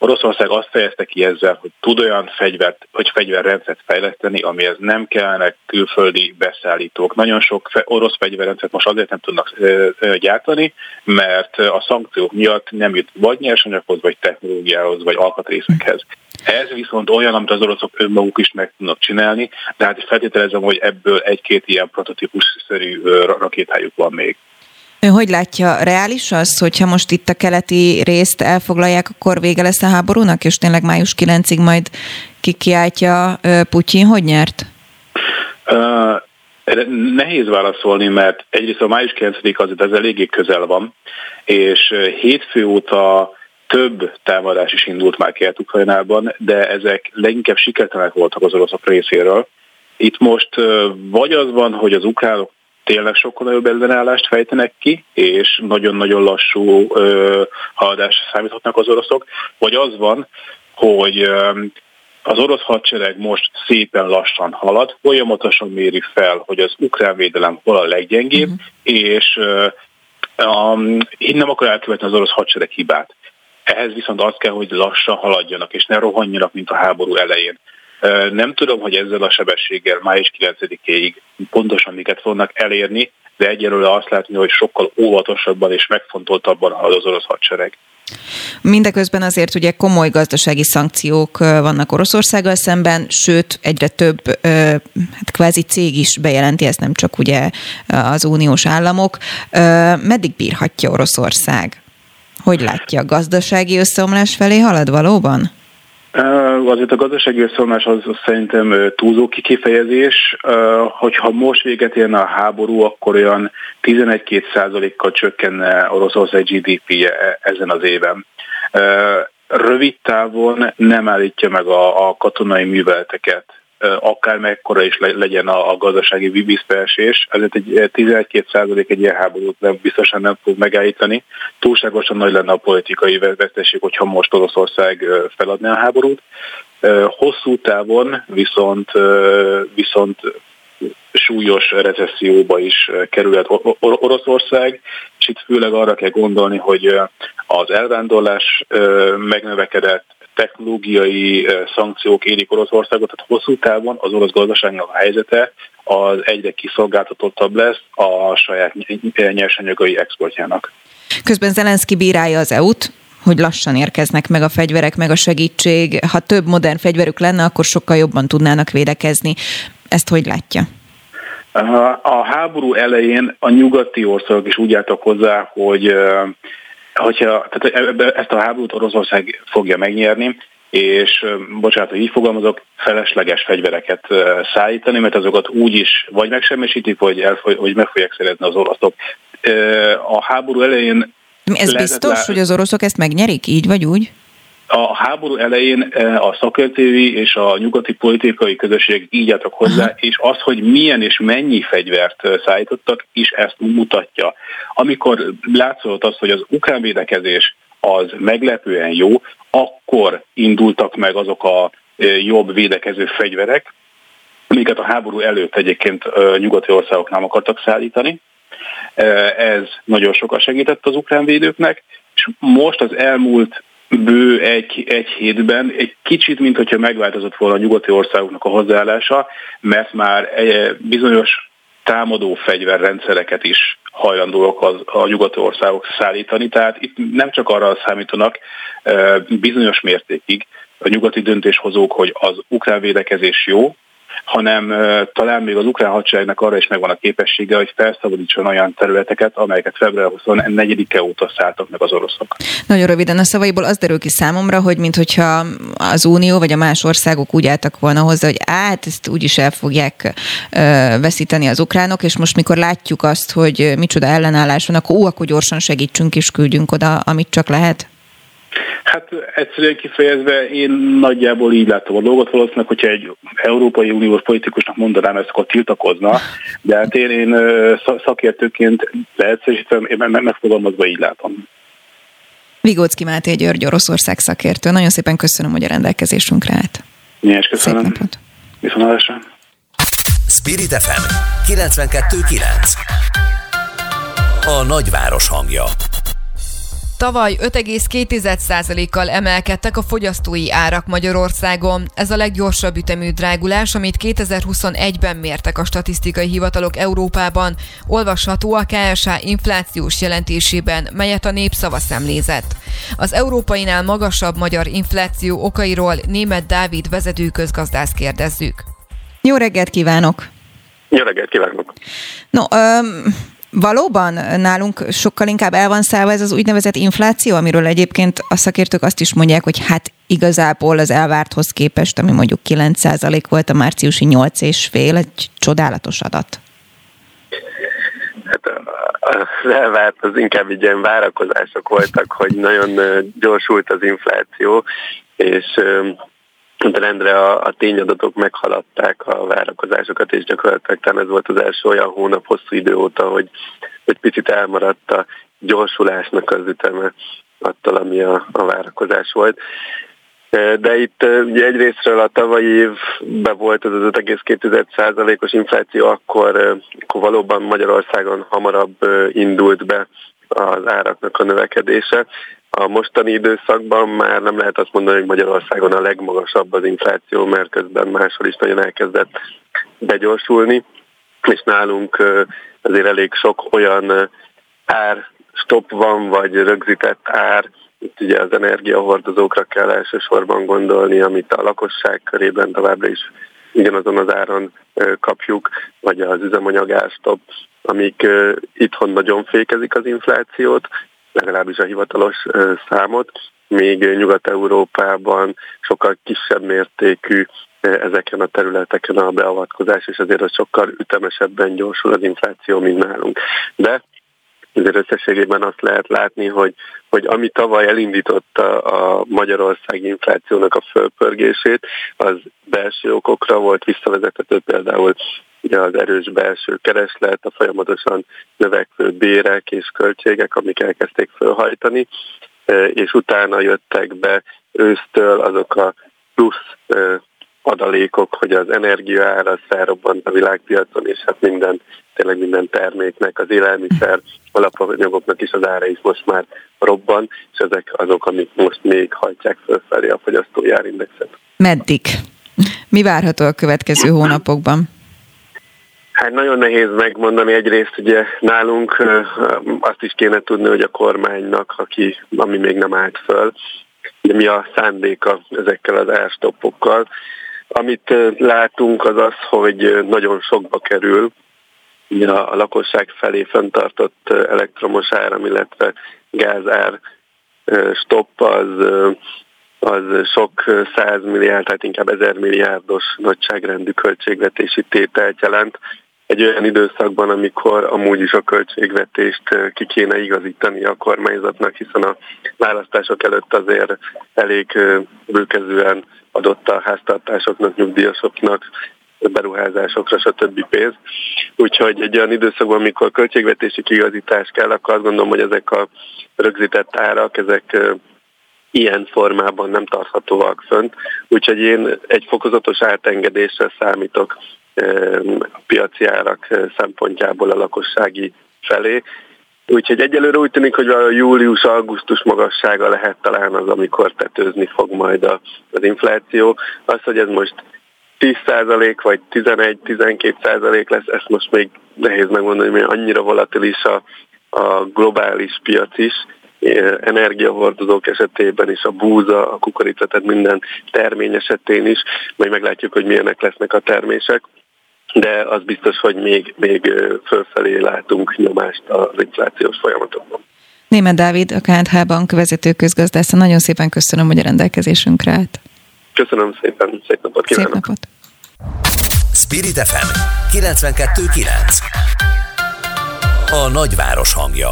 Oroszország azt fejezte ki ezzel, hogy tud olyan fegyvert, vagy fegyverrendszert fejleszteni, amihez nem kellene külföldi beszállítók. Nagyon sok orosz fegyverrendszert most azért nem tudnak gyártani, mert a szankciók miatt nem jut vagy nyersanyaghoz, vagy technológiához, vagy alkatrészekhez. Ez viszont olyan, amit az oroszok önmaguk is meg tudnak csinálni, de hát feltételezem, hogy ebből egy-két ilyen prototípus-szerű rakétájuk van még. Ön hogy látja, reális az, hogyha most itt a keleti részt elfoglalják, akkor vége lesz a háborúnak, és tényleg május 9-ig majd kikiáltja Putyin, hogy nyert? Uh, nehéz válaszolni, mert egyrészt a május 9 azért ez eléggé közel van, és hétfő óta több támadás is indult már Kelet-Ukrajnában, de ezek leginkább sikertelenek voltak az oroszok részéről. Itt most vagy az van, hogy az ukránok tényleg sokkal nagyobb ellenállást fejtenek ki, és nagyon-nagyon lassú ö, haladásra számíthatnak az oroszok, vagy az van, hogy ö, az orosz hadsereg most szépen lassan halad, folyamatosan méri fel, hogy az ukrán védelem hol a leggyengébb, uh-huh. és ö, um, nem akar elkövetni az orosz hadsereg hibát. Ehhez viszont az kell, hogy lassan haladjanak, és ne rohanjanak, mint a háború elején. Nem tudom, hogy ezzel a sebességgel május 9-ig pontosan miket fognak elérni, de egyelőre azt látni, hogy sokkal óvatosabban és megfontoltabban halad az orosz hadsereg. Mindeközben azért ugye komoly gazdasági szankciók vannak Oroszországgal szemben, sőt egyre több hát kvázi cég is bejelenti, ezt nem csak ugye az uniós államok. Meddig bírhatja Oroszország? Hogy látja, a gazdasági összeomlás felé halad valóban? Azért a gazdasági összeomlás az, az szerintem túlzó kifejezés. Hogyha most véget érne a háború, akkor olyan 11-2 százalékkal csökkenne Oroszország GDP-je e, ezen az éven. Rövid távon nem állítja meg a, a katonai műveleteket akár mekkora is legyen a, gazdasági visszaesés, ezért egy 11-2 százalék egy ilyen háborút nem, biztosan nem fog megállítani. Túlságosan nagy lenne a politikai veszteség, hogyha most Oroszország feladná a háborút. Hosszú távon viszont, viszont súlyos recesszióba is kerülhet Oroszország, és itt főleg arra kell gondolni, hogy az elvándorlás megnövekedett, technológiai szankciók érik Oroszországot, tehát hosszú távon az orosz gazdaságnak a helyzete az egyre kiszolgáltatottabb lesz a saját nyersanyagai exportjának. Közben Zelenszky bírálja az EU-t, hogy lassan érkeznek meg a fegyverek, meg a segítség. Ha több modern fegyverük lenne, akkor sokkal jobban tudnának védekezni. Ezt hogy látja? A háború elején a nyugati országok is úgy álltak hozzá, hogy hogyha tehát ezt a háborút Oroszország fogja megnyerni, és bocsánat, hogy így fogalmazok, felesleges fegyvereket szállítani, mert azokat úgy is vagy megsemmisítik, vagy, elfoly, vagy meg fogják szerezni az oroszok. A háború elején... Ez biztos, lá... hogy az oroszok ezt megnyerik, így vagy úgy? A háború elején a szakértői és a nyugati politikai közösség így álltak hozzá, és az, hogy milyen és mennyi fegyvert szállítottak, is ezt mutatja. Amikor látszott az, hogy az ukrán védekezés az meglepően jó, akkor indultak meg azok a jobb védekező fegyverek, amiket a háború előtt egyébként nyugati országok nem akartak szállítani. Ez nagyon sokat segített az ukrán védőknek, és most az elmúlt bő egy, egy hétben egy kicsit, mint hogyha megváltozott volna a nyugati országoknak a hozzáállása, mert már bizonyos támadó fegyverrendszereket is hajlandóak az, a nyugati országok szállítani. Tehát itt nem csak arra számítanak bizonyos mértékig a nyugati döntéshozók, hogy az ukrán védekezés jó, hanem talán még az ukrán hadseregnek arra is megvan a képessége, hogy felszabadítson olyan területeket, amelyeket február 24-e óta szálltak meg az oroszok. Nagyon röviden a szavaiból az derül ki számomra, hogy minthogyha az Unió vagy a más országok úgy álltak volna hozzá, hogy át, ezt úgyis el fogják veszíteni az ukránok, és most mikor látjuk azt, hogy micsoda ellenállás van, akkor ó, akkor gyorsan segítsünk és küldjünk oda, amit csak lehet. Hát egyszerűen kifejezve én nagyjából így látom a dolgot, valószínűleg, hogyha egy Európai Uniós politikusnak mondanám ezt, akkor tiltakozna, de hát én, én szakértőként leegyszerűsítve, én megfogalmazva így látom. Vigócki Máté György, Oroszország szakértő. Nagyon szépen köszönöm, hogy a rendelkezésünkre állt. Is köszönöm. Szép napot. Viszontlátásra. Spirit FM 92.9 A nagyváros hangja Tavaly 5,2%-kal emelkedtek a fogyasztói árak Magyarországon. Ez a leggyorsabb ütemű drágulás, amit 2021-ben mértek a statisztikai hivatalok Európában. Olvasható a KSA inflációs jelentésében, melyet a népszava szemlézett. Az európainál magasabb magyar infláció okairól német Dávid vezető közgazdász kérdezzük. Jó reggelt kívánok! Jó reggelt kívánok! No, um, Valóban nálunk sokkal inkább el van szállva ez az úgynevezett infláció, amiről egyébként a szakértők azt is mondják, hogy hát igazából az elvárthoz képest, ami mondjuk 9% volt a márciusi 8,5, egy csodálatos adat. Hát az elvárt az inkább így ilyen várakozások voltak, hogy nagyon gyorsult az infláció, és de rendre a, a tényadatok meghaladták a várakozásokat, és gyakorlatilag talán ez volt az első olyan hónap hosszú idő óta, hogy, hogy picit elmaradt a gyorsulásnak az üteme attól, ami a, a várakozás volt. De itt ugye egyrésztről a tavalyi évben volt az az 5,2%-os infláció, akkor, akkor valóban Magyarországon hamarabb indult be az áraknak a növekedése. A mostani időszakban már nem lehet azt mondani, hogy Magyarországon a legmagasabb az infláció, mert közben máshol is nagyon elkezdett begyorsulni, és nálunk azért elég sok olyan ár stop van, vagy rögzített ár, itt ugye az energiahordozókra kell elsősorban gondolni, amit a lakosság körében továbbra is ugyanazon az áron kapjuk, vagy az üzemanyag árstop, amik itthon nagyon fékezik az inflációt, legalábbis a hivatalos számot, még Nyugat-Európában sokkal kisebb mértékű ezeken a területeken a beavatkozás, és azért az sokkal ütemesebben gyorsul az infláció, mint nálunk. De azért összességében azt lehet látni, hogy, hogy ami tavaly elindította a Magyarország inflációnak a fölpörgését, az belső okokra volt visszavezethető például ugye az erős belső kereslet, a folyamatosan növekvő bérek és költségek, amik elkezdték fölhajtani, és utána jöttek be ősztől azok a plusz adalékok, hogy az energiaára felrobbant a világpiacon, és hát minden, tényleg minden terméknek, az élelmiszer, alapanyagoknak is az ára is most már robban, és ezek azok, amik most még hajtják fölfelé a fogyasztói árindexet. Meddig? Mi várható a következő hónapokban? Hát nagyon nehéz megmondani. Egyrészt ugye nálunk azt is kéne tudni, hogy a kormánynak, aki, ami még nem állt föl, mi a szándéka ezekkel az árstoppokkal. Amit látunk az az, hogy nagyon sokba kerül a lakosság felé fenntartott elektromos áram, illetve gázár stopp az, az sok százmilliárd, tehát inkább ezer milliárdos nagyságrendű költségvetési tételt jelent, egy olyan időszakban, amikor amúgy is a költségvetést ki kéne igazítani a kormányzatnak, hiszen a választások előtt azért elég bőkezően adott a háztartásoknak, nyugdíjasoknak, beruházásokra, stb. pénz. Úgyhogy egy olyan időszakban, amikor költségvetési kigazítás kell, akkor azt gondolom, hogy ezek a rögzített árak, ezek ilyen formában nem tarthatóak fönt. Úgyhogy én egy fokozatos átengedésre számítok a piaci árak szempontjából a lakossági felé. Úgyhogy egyelőre úgy tűnik, hogy a július-augusztus magassága lehet talán az, amikor tetőzni fog majd az infláció. Az, hogy ez most 10% vagy 11-12% lesz, ezt most még nehéz megmondani, mert annyira volatilis a, a globális piac is, energiahordozók esetében is, a búza, a kukorica, tehát minden termény esetén is, majd meglátjuk, hogy milyenek lesznek a termések de az biztos, hogy még, még fölfelé látunk nyomást az inflációs folyamatokban. Német Dávid, a KNH Bank vezető közgazdásza, nagyon szépen köszönöm, hogy a rendelkezésünkre állt. Köszönöm szépen, szép napot kívánok! Szép napot! Spirit FM 92.9 A nagyváros hangja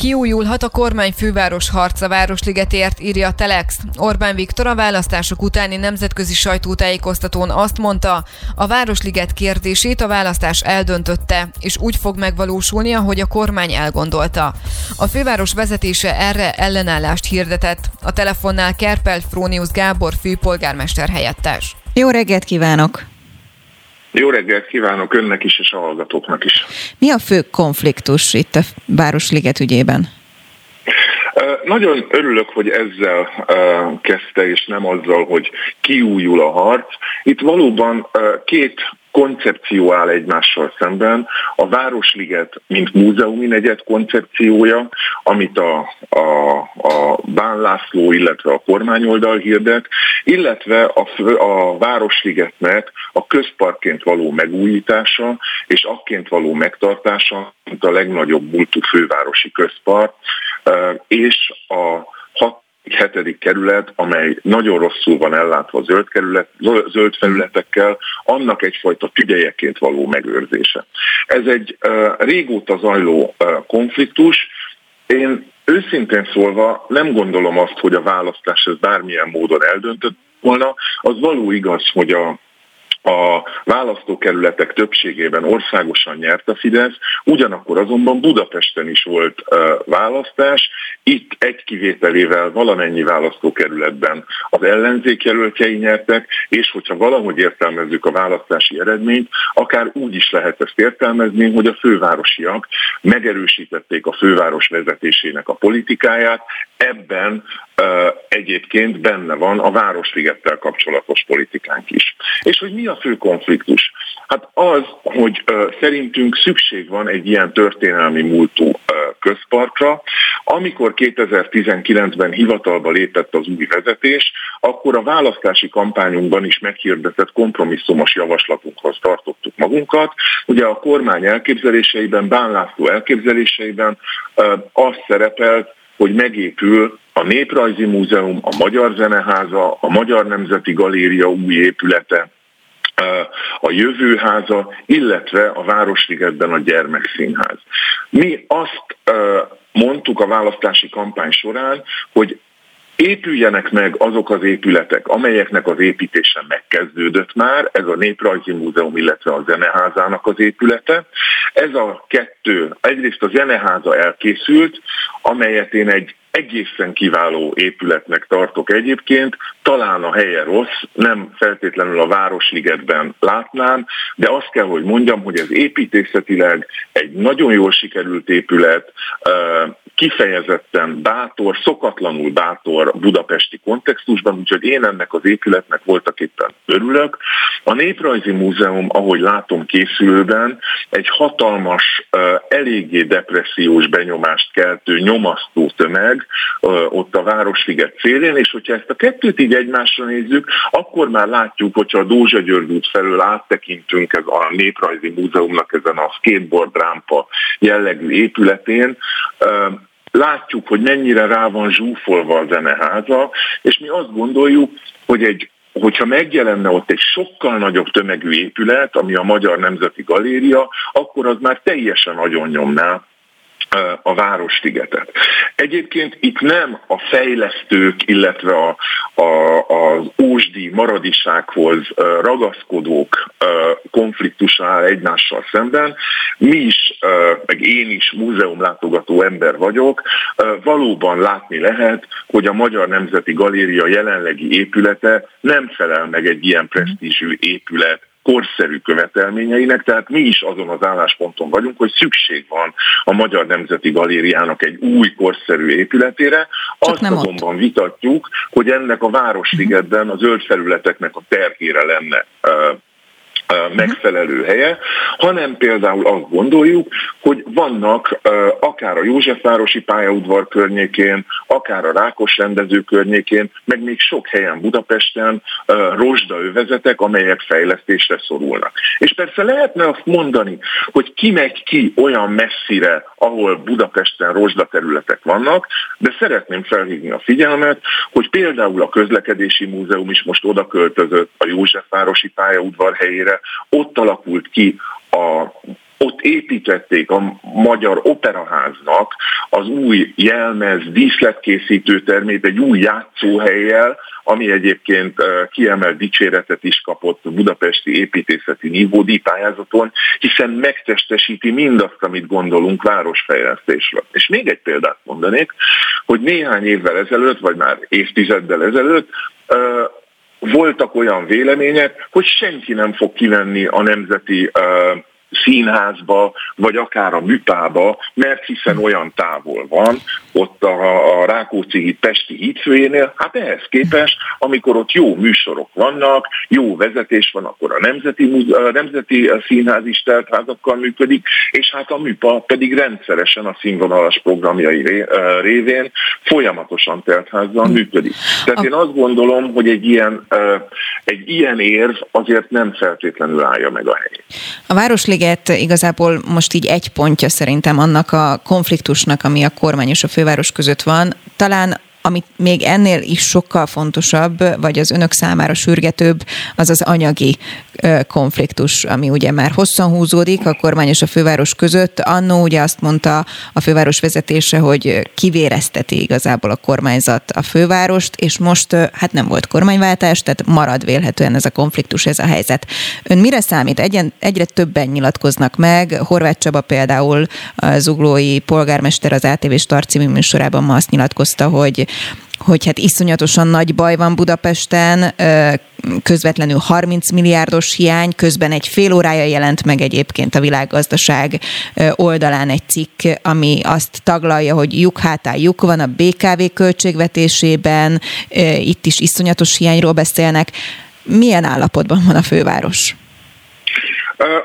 Kiújulhat a kormány főváros harca Városligetért, írja a Telex. Orbán Viktor a választások utáni nemzetközi sajtótájékoztatón azt mondta, a Városliget kérdését a választás eldöntötte, és úgy fog megvalósulni, ahogy a kormány elgondolta. A főváros vezetése erre ellenállást hirdetett. A telefonnál Kerpel Frónius Gábor főpolgármester helyettes. Jó reggelt kívánok! Jó reggelt kívánok önnek is, és a hallgatóknak is. Mi a fő konfliktus itt a Városliget ügyében? Nagyon örülök, hogy ezzel kezdte, és nem azzal, hogy kiújul a harc. Itt valóban két koncepció áll egymással szemben. A Városliget, mint múzeumi negyed koncepciója, amit a, a, a Bán László, illetve a kormányoldal hirdet, illetve a, a Városligetnek a közparkként való megújítása és akként való megtartása, mint a legnagyobb múltú fővárosi közpark, és a hat hetedik kerület, amely nagyon rosszul van ellátva zöld, kerület, zöld felületekkel, annak egyfajta tügyejeként való megőrzése. Ez egy uh, régóta zajló konfliktus. Én őszintén szólva nem gondolom azt, hogy a választás ez bármilyen módon eldöntött volna. Az való igaz, hogy a a választókerületek többségében országosan nyert a Fidesz, ugyanakkor azonban Budapesten is volt választás, itt egy kivételével valamennyi választókerületben az ellenzék jelöltjei nyertek, és hogyha valahogy értelmezzük a választási eredményt, akár úgy is lehet ezt értelmezni, hogy a fővárosiak megerősítették a főváros vezetésének a politikáját, ebben egyébként benne van a Városligettel kapcsolatos politikánk is. És hogy mi a fő konfliktus? Hát az, hogy szerintünk szükség van egy ilyen történelmi múltú közparkra. Amikor 2019-ben hivatalba lépett az új vezetés, akkor a választási kampányunkban is meghirdetett kompromisszumos javaslatunkhoz tartottuk magunkat. Ugye a kormány elképzeléseiben, Bán László elképzeléseiben az szerepelt, hogy megépül a Néprajzi Múzeum, a Magyar Zeneháza, a Magyar Nemzeti Galéria új épülete, a Jövőháza, illetve a Városligetben a Gyermekszínház. Mi azt mondtuk a választási kampány során, hogy épüljenek meg azok az épületek, amelyeknek az építése megkezdődött már, ez a Néprajzi Múzeum, illetve a Zeneházának az épülete. Ez a kettő, egyrészt a Zeneháza elkészült, amelyet én egy egészen kiváló épületnek tartok egyébként, talán a helye rossz, nem feltétlenül a Városligetben látnám, de azt kell, hogy mondjam, hogy ez építészetileg egy nagyon jól sikerült épület, kifejezetten bátor, szokatlanul bátor budapesti kontextusban, úgyhogy én ennek az épületnek voltak éppen örülök. A Néprajzi Múzeum, ahogy látom készülőben, egy hatalmas, eléggé depressziós benyomást keltő, nyomasztó tömeg ott a Városliget szélén, és hogyha ezt a kettőt így egymásra nézzük, akkor már látjuk, hogyha a Dózsa György út felől áttekintünk ez a Néprajzi Múzeumnak ezen a skateboard rámpa jellegű épületén, látjuk, hogy mennyire rá van zsúfolva a zeneháza, és mi azt gondoljuk, hogy egy hogyha megjelenne ott egy sokkal nagyobb tömegű épület, ami a Magyar Nemzeti Galéria, akkor az már teljesen nagyon nyomná a Városligetet. Egyébként itt nem a fejlesztők, illetve a, a, az ósdi maradisághoz ragaszkodók konfliktusa áll egymással szemben. Mi is, meg én is múzeumlátogató ember vagyok, valóban látni lehet, hogy a Magyar Nemzeti Galéria jelenlegi épülete nem felel meg egy ilyen presztízsű épület korszerű követelményeinek, tehát mi is azon az állásponton vagyunk, hogy szükség van a Magyar Nemzeti Galériának egy új korszerű épületére. Csak Azt azonban ott. vitatjuk, hogy ennek a Városligetben a zöld felületeknek a terhére lenne megfelelő helye, hanem például azt gondoljuk, hogy vannak akár a Józsefvárosi pályaudvar környékén, akár a Rákos rendező környékén, meg még sok helyen Budapesten rozsdaövezetek, amelyek fejlesztésre szorulnak. És persze lehetne azt mondani, hogy ki megy ki olyan messzire, ahol Budapesten rozsda területek vannak, de szeretném felhívni a figyelmet, hogy például a közlekedési múzeum is most oda költözött a Józsefvárosi pályaudvar helyére, ott alakult ki a ott építették a Magyar Operaháznak az új jelmez díszletkészítő termét egy új játszóhelyjel, ami egyébként kiemelt dicséretet is kapott a budapesti építészeti nívódi pályázaton, hiszen megtestesíti mindazt, amit gondolunk városfejlesztésről. És még egy példát mondanék, hogy néhány évvel ezelőtt, vagy már évtizeddel ezelőtt voltak olyan vélemények, hogy senki nem fog kivenni a nemzeti uh, színházba, vagy akár a műpába, mert hiszen olyan távol van, ott a, a Rákóczi Pesti hídfőjénél, hát ehhez képest, amikor ott jó műsorok vannak, jó vezetés van, akkor a Nemzeti, a Nemzeti Színház is teltházakkal működik, és hát a műpa pedig rendszeresen a színvonalas programjai révén folyamatosan teltházzal működik. Tehát én azt gondolom, hogy egy ilyen, egy ilyen érv azért nem feltétlenül állja meg a helyét. A Városliget igazából most így egy pontja szerintem annak a konfliktusnak, ami a kormány és a főváros között van. Talán amit még ennél is sokkal fontosabb, vagy az önök számára sürgetőbb, az az anyagi konfliktus, ami ugye már hosszan húzódik a kormány és a főváros között. Annó ugye azt mondta a főváros vezetése, hogy kivérezteti igazából a kormányzat a fővárost, és most hát nem volt kormányváltás, tehát marad vélhetően ez a konfliktus, ez a helyzet. Ön mire számít? Egyen, egyre többen nyilatkoznak meg. Horváth Csaba például a zuglói polgármester az ATV Star című műsorában ma azt nyilatkozta, hogy hogy hát iszonyatosan nagy baj van Budapesten, közvetlenül 30 milliárdos hiány, közben egy fél órája jelent meg egyébként a világgazdaság oldalán egy cikk, ami azt taglalja, hogy lyuk hátá lyuk van a BKV költségvetésében, itt is iszonyatos hiányról beszélnek. Milyen állapotban van a főváros?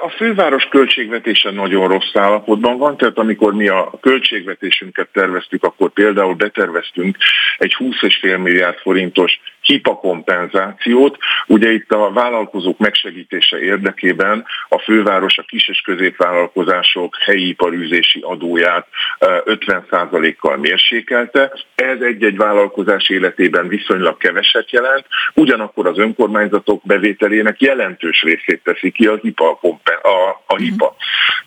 A főváros költségvetése nagyon rossz állapotban van, tehát amikor mi a költségvetésünket terveztük, akkor például beterveztünk egy 20,5 milliárd forintos HIPA kompenzációt. Ugye itt a vállalkozók megsegítése érdekében a főváros a kis és középvállalkozások helyi iparűzési adóját 50%-kal mérsékelte. Ez egy-egy vállalkozás életében viszonylag keveset jelent, ugyanakkor az önkormányzatok bevételének jelentős részét teszi ki a HIPA, a, a HIPA.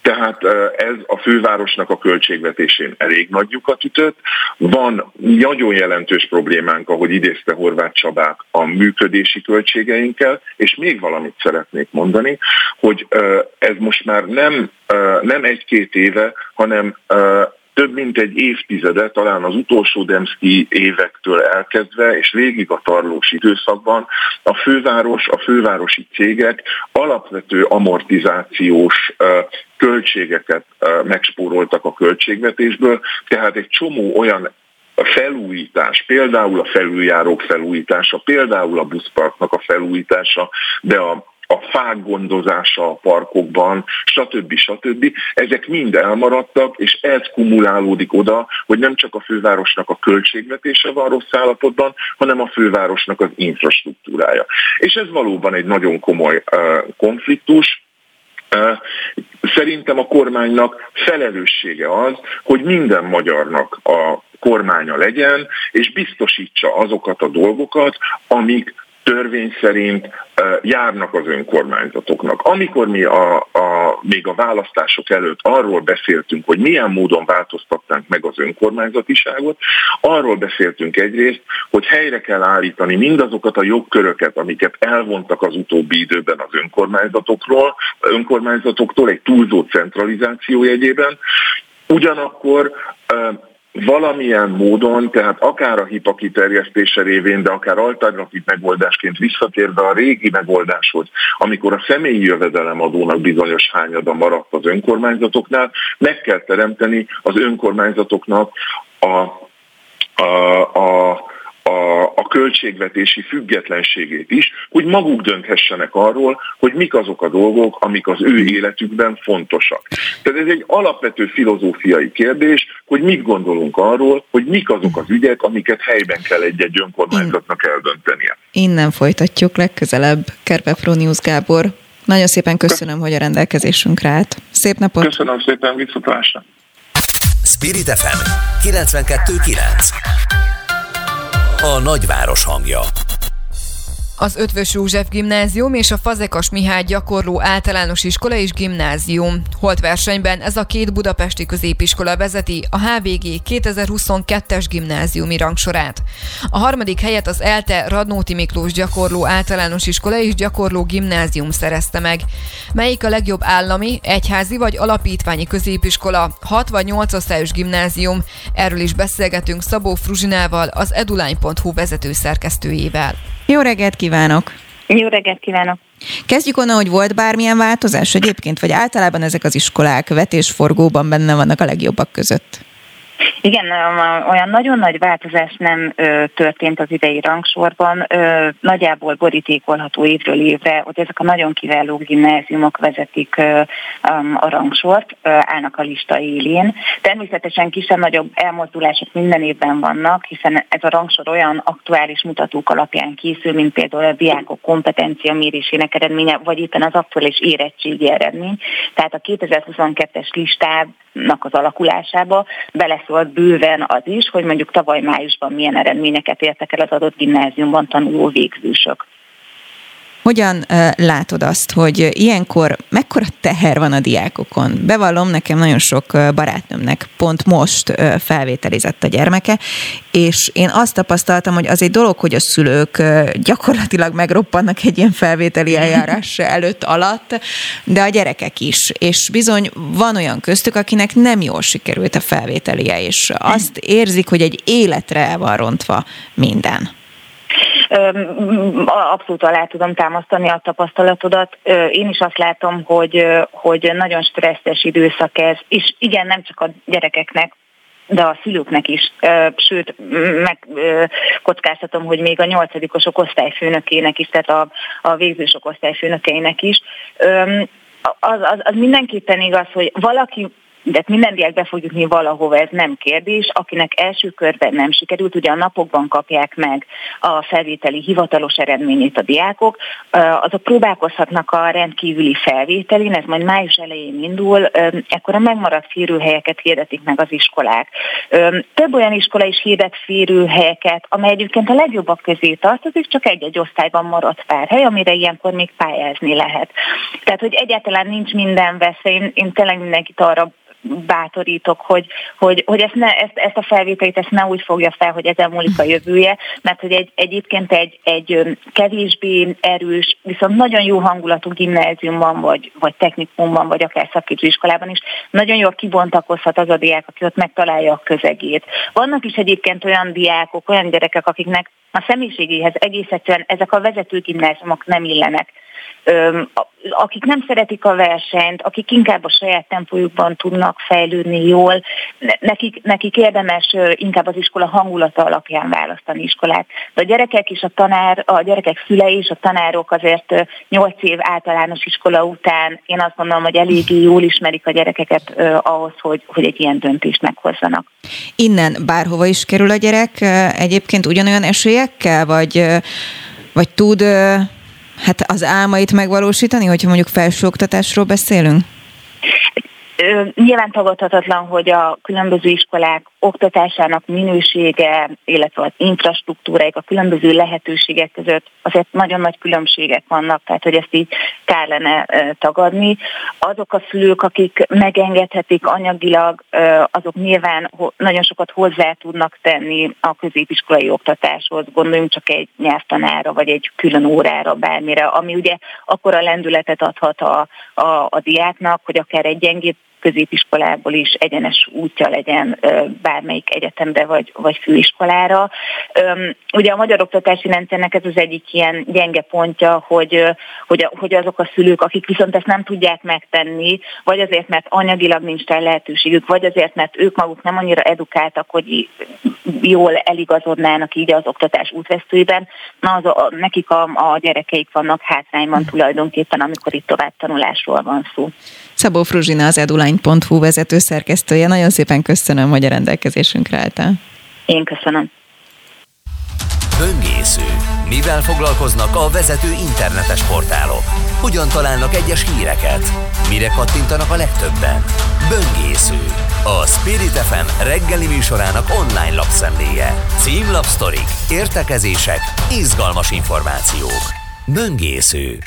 Tehát ez a fővárosnak a költségvetésén elég nagy lyukat ütött. Van nagyon jelentős problémánk, ahogy idézte Horváth Csabák a működési költségeinkkel, és még valamit szeretnék mondani, hogy ez most már nem, nem egy-két éve, hanem több mint egy évtizede, talán az utolsó Demszki évektől elkezdve, és végig a tarlós időszakban a főváros, a fővárosi cégek alapvető amortizációs költségeket megspóroltak a költségvetésből, tehát egy csomó olyan a felújítás, például a felüljárók felújítása, például a buszparknak a felújítása, de a a fák gondozása a parkokban, stb. stb. Ezek mind elmaradtak, és ez kumulálódik oda, hogy nem csak a fővárosnak a költségvetése van rossz állapotban, hanem a fővárosnak az infrastruktúrája. És ez valóban egy nagyon komoly uh, konfliktus, Szerintem a kormánynak felelőssége az, hogy minden magyarnak a kormánya legyen, és biztosítsa azokat a dolgokat, amik törvény szerint járnak az önkormányzatoknak. Amikor mi a, a, még a választások előtt arról beszéltünk, hogy milyen módon változtatnánk meg az önkormányzatiságot, arról beszéltünk egyrészt, hogy helyre kell állítani mindazokat a jogköröket, amiket elvontak az utóbbi időben az önkormányzatokról, önkormányzatoktól egy túlzó centralizáció jegyében, Ugyanakkor valamilyen módon, tehát akár a HIPA kiterjesztése révén, de akár alternatív megoldásként visszatérve a régi megoldáshoz, amikor a személyi jövedelemadónak bizonyos hányada maradt az önkormányzatoknál, meg kell teremteni az önkormányzatoknak a, a, a a, a költségvetési függetlenségét is, hogy maguk dönthessenek arról, hogy mik azok a dolgok, amik az ő életükben fontosak. Tehát ez egy alapvető filozófiai kérdés, hogy mit gondolunk arról, hogy mik azok az ügyek, amiket helyben kell egy-egy önkormányzatnak eldöntenie. Innen folytatjuk legközelebb. Kerpe Fronius Gábor. Nagyon szépen köszönöm, hogy a rendelkezésünkre állt. Szép napot! Köszönöm szépen, viszontlátásra! Spirit FM 92.9 a nagyváros hangja. Az Ötvös József Gimnázium és a Fazekas Mihály gyakorló általános iskola és gimnázium. Holt versenyben ez a két budapesti középiskola vezeti a HVG 2022-es gimnáziumi rangsorát. A harmadik helyet az ELTE Radnóti Miklós gyakorló általános iskola és gyakorló gimnázium szerezte meg. Melyik a legjobb állami, egyházi vagy alapítványi középiskola, 6 vagy 8 osztályos gimnázium? Erről is beszélgetünk Szabó Fruzsinával, az edulány.hu vezető szerkesztőjével. Jó reggelt kívánok! Jó reggelt kívánok! Kezdjük onnan, hogy volt bármilyen változás egyébként, vagy általában ezek az iskolák vetésforgóban benne vannak a legjobbak között? Igen, olyan nagyon nagy változás nem történt az idei rangsorban. Nagyjából borítékolható évről évre, hogy ezek a nagyon kiváló gimnáziumok vezetik a rangsort, állnak a lista élén. Természetesen kisebb-nagyobb elmozdulások minden évben vannak, hiszen ez a rangsor olyan aktuális mutatók alapján készül, mint például a diákok kompetencia mérésének eredménye, vagy éppen az aktuális érettségi eredmény. Tehát a 2022-es listának az alakulásába bőven az is, hogy mondjuk tavaly májusban milyen eredményeket értek el az adott gimnáziumban tanuló végzősök. Hogyan látod azt, hogy ilyenkor mekkora teher van a diákokon? Bevallom, nekem nagyon sok barátnőmnek pont most felvételizett a gyermeke, és én azt tapasztaltam, hogy az egy dolog, hogy a szülők gyakorlatilag megroppannak egy ilyen felvételi eljárás előtt alatt, de a gyerekek is. És bizony van olyan köztük, akinek nem jól sikerült a felvételie, és azt érzik, hogy egy életre el van rontva minden. Abszolút alá tudom támasztani a tapasztalatodat. Én is azt látom, hogy, hogy nagyon stresszes időszak ez, és igen, nem csak a gyerekeknek, de a szülőknek is, sőt, megkockáztatom, hogy még a nyolcadikosok osztályfőnökének is, tehát a, a végzősok osztályfőnökeinek is. Az, az, az mindenképpen igaz, hogy valaki de minden diák be fog jutni valahova, ez nem kérdés. Akinek első körben nem sikerült, ugye a napokban kapják meg a felvételi hivatalos eredményét a diákok, azok próbálkozhatnak a rendkívüli felvételin, ez majd május elején indul, ekkor a megmaradt férőhelyeket hirdetik meg az iskolák. Több olyan iskola is hirdet férőhelyeket, amely egyébként a legjobbak közé tartozik, csak egy-egy osztályban maradt pár hely, amire ilyenkor még pályázni lehet. Tehát, hogy egyáltalán nincs minden veszély, én, én tényleg mindenkit arra bátorítok, hogy, hogy, hogy ezt, ne, ezt, ezt a felvételt ezt ne úgy fogja fel, hogy ezen múlik a jövője, mert hogy egy, egyébként egy, egy kevésbé erős, viszont nagyon jó hangulatú gimnáziumban, vagy, vagy technikumban, vagy akár szakképzőiskolában is nagyon jól kibontakozhat az a diák, aki ott megtalálja a közegét. Vannak is egyébként olyan diákok, olyan gyerekek, akiknek a személyiségéhez egész egyszerűen ezek a vezető gimnáziumok nem illenek akik nem szeretik a versenyt, akik inkább a saját tempójukban tudnak fejlődni jól, nekik, nekik érdemes inkább az iskola hangulata alapján választani iskolát. De a gyerekek és a tanár, a gyerekek szülei és a tanárok azért 8 év általános iskola után én azt gondolom, hogy eléggé jól ismerik a gyerekeket ahhoz, hogy, hogy egy ilyen döntést meghozzanak. Innen bárhova is kerül a gyerek, egyébként ugyanolyan esélyekkel, vagy, vagy tud hát az álmait megvalósítani, hogyha mondjuk felsőoktatásról beszélünk? Nyilván tagadhatatlan, hogy a különböző iskolák oktatásának minősége, illetve az infrastruktúráik, a különböző lehetőségek között azért nagyon nagy különbségek vannak, tehát hogy ezt így kellene tagadni. Azok a szülők, akik megengedhetik anyagilag, azok nyilván nagyon sokat hozzá tudnak tenni a középiskolai oktatáshoz. Gondoljunk csak egy nyelvtanára, vagy egy külön órára, bármire, ami ugye akkor a lendületet adhat a, a, a diáknak, hogy akár egy gyengébb középiskolából is egyenes útja legyen bármelyik egyetemre vagy, vagy főiskolára. Ugye a magyar oktatási rendszernek ez az egyik ilyen gyenge pontja, hogy, hogy, hogy azok a szülők, akik viszont ezt nem tudják megtenni, vagy azért, mert anyagilag nincs rá lehetőségük, vagy azért, mert ők maguk nem annyira edukáltak, hogy jól eligazodnának így az oktatás útvesztőiben, na az a, nekik a, a gyerekeik vannak hátrányban tulajdonképpen, amikor itt tovább tanulásról van szó. Szabó Fruzsina az edulány.hu vezető szerkesztője. Nagyon szépen köszönöm, hogy a rendelkezésünkre álltál. Én köszönöm. Böngésző. Mivel foglalkoznak a vezető internetes portálok? Hogyan találnak egyes híreket? Mire kattintanak a legtöbben? Böngésző. A Spirit FM reggeli műsorának online lapszemléje. Címlapsztorik, értekezések, izgalmas információk. Böngésző.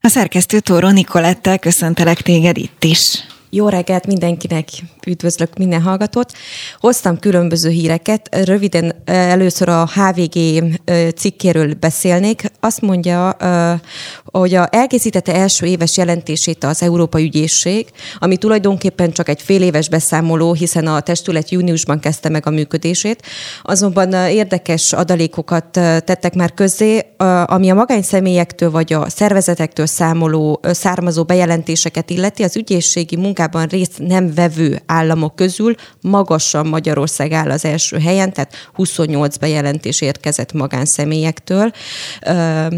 A szerkesztő Tóró Nikolettel köszöntelek téged itt is. Jó reggelt mindenkinek, üdvözlök minden hallgatót. Hoztam különböző híreket, röviden először a HVG cikkéről beszélnék. Azt mondja, hogy a elkészítette első éves jelentését az Európai Ügyészség, ami tulajdonképpen csak egy fél éves beszámoló, hiszen a testület júniusban kezdte meg a működését. Azonban érdekes adalékokat tettek már közzé, ami a magánszemélyektől vagy a szervezetektől számoló, származó bejelentéseket illeti, az ügyészségi munkában részt nem vevő államok közül magasan Magyarország áll az első helyen, tehát 28 bejelentés érkezett magánszemélyektől.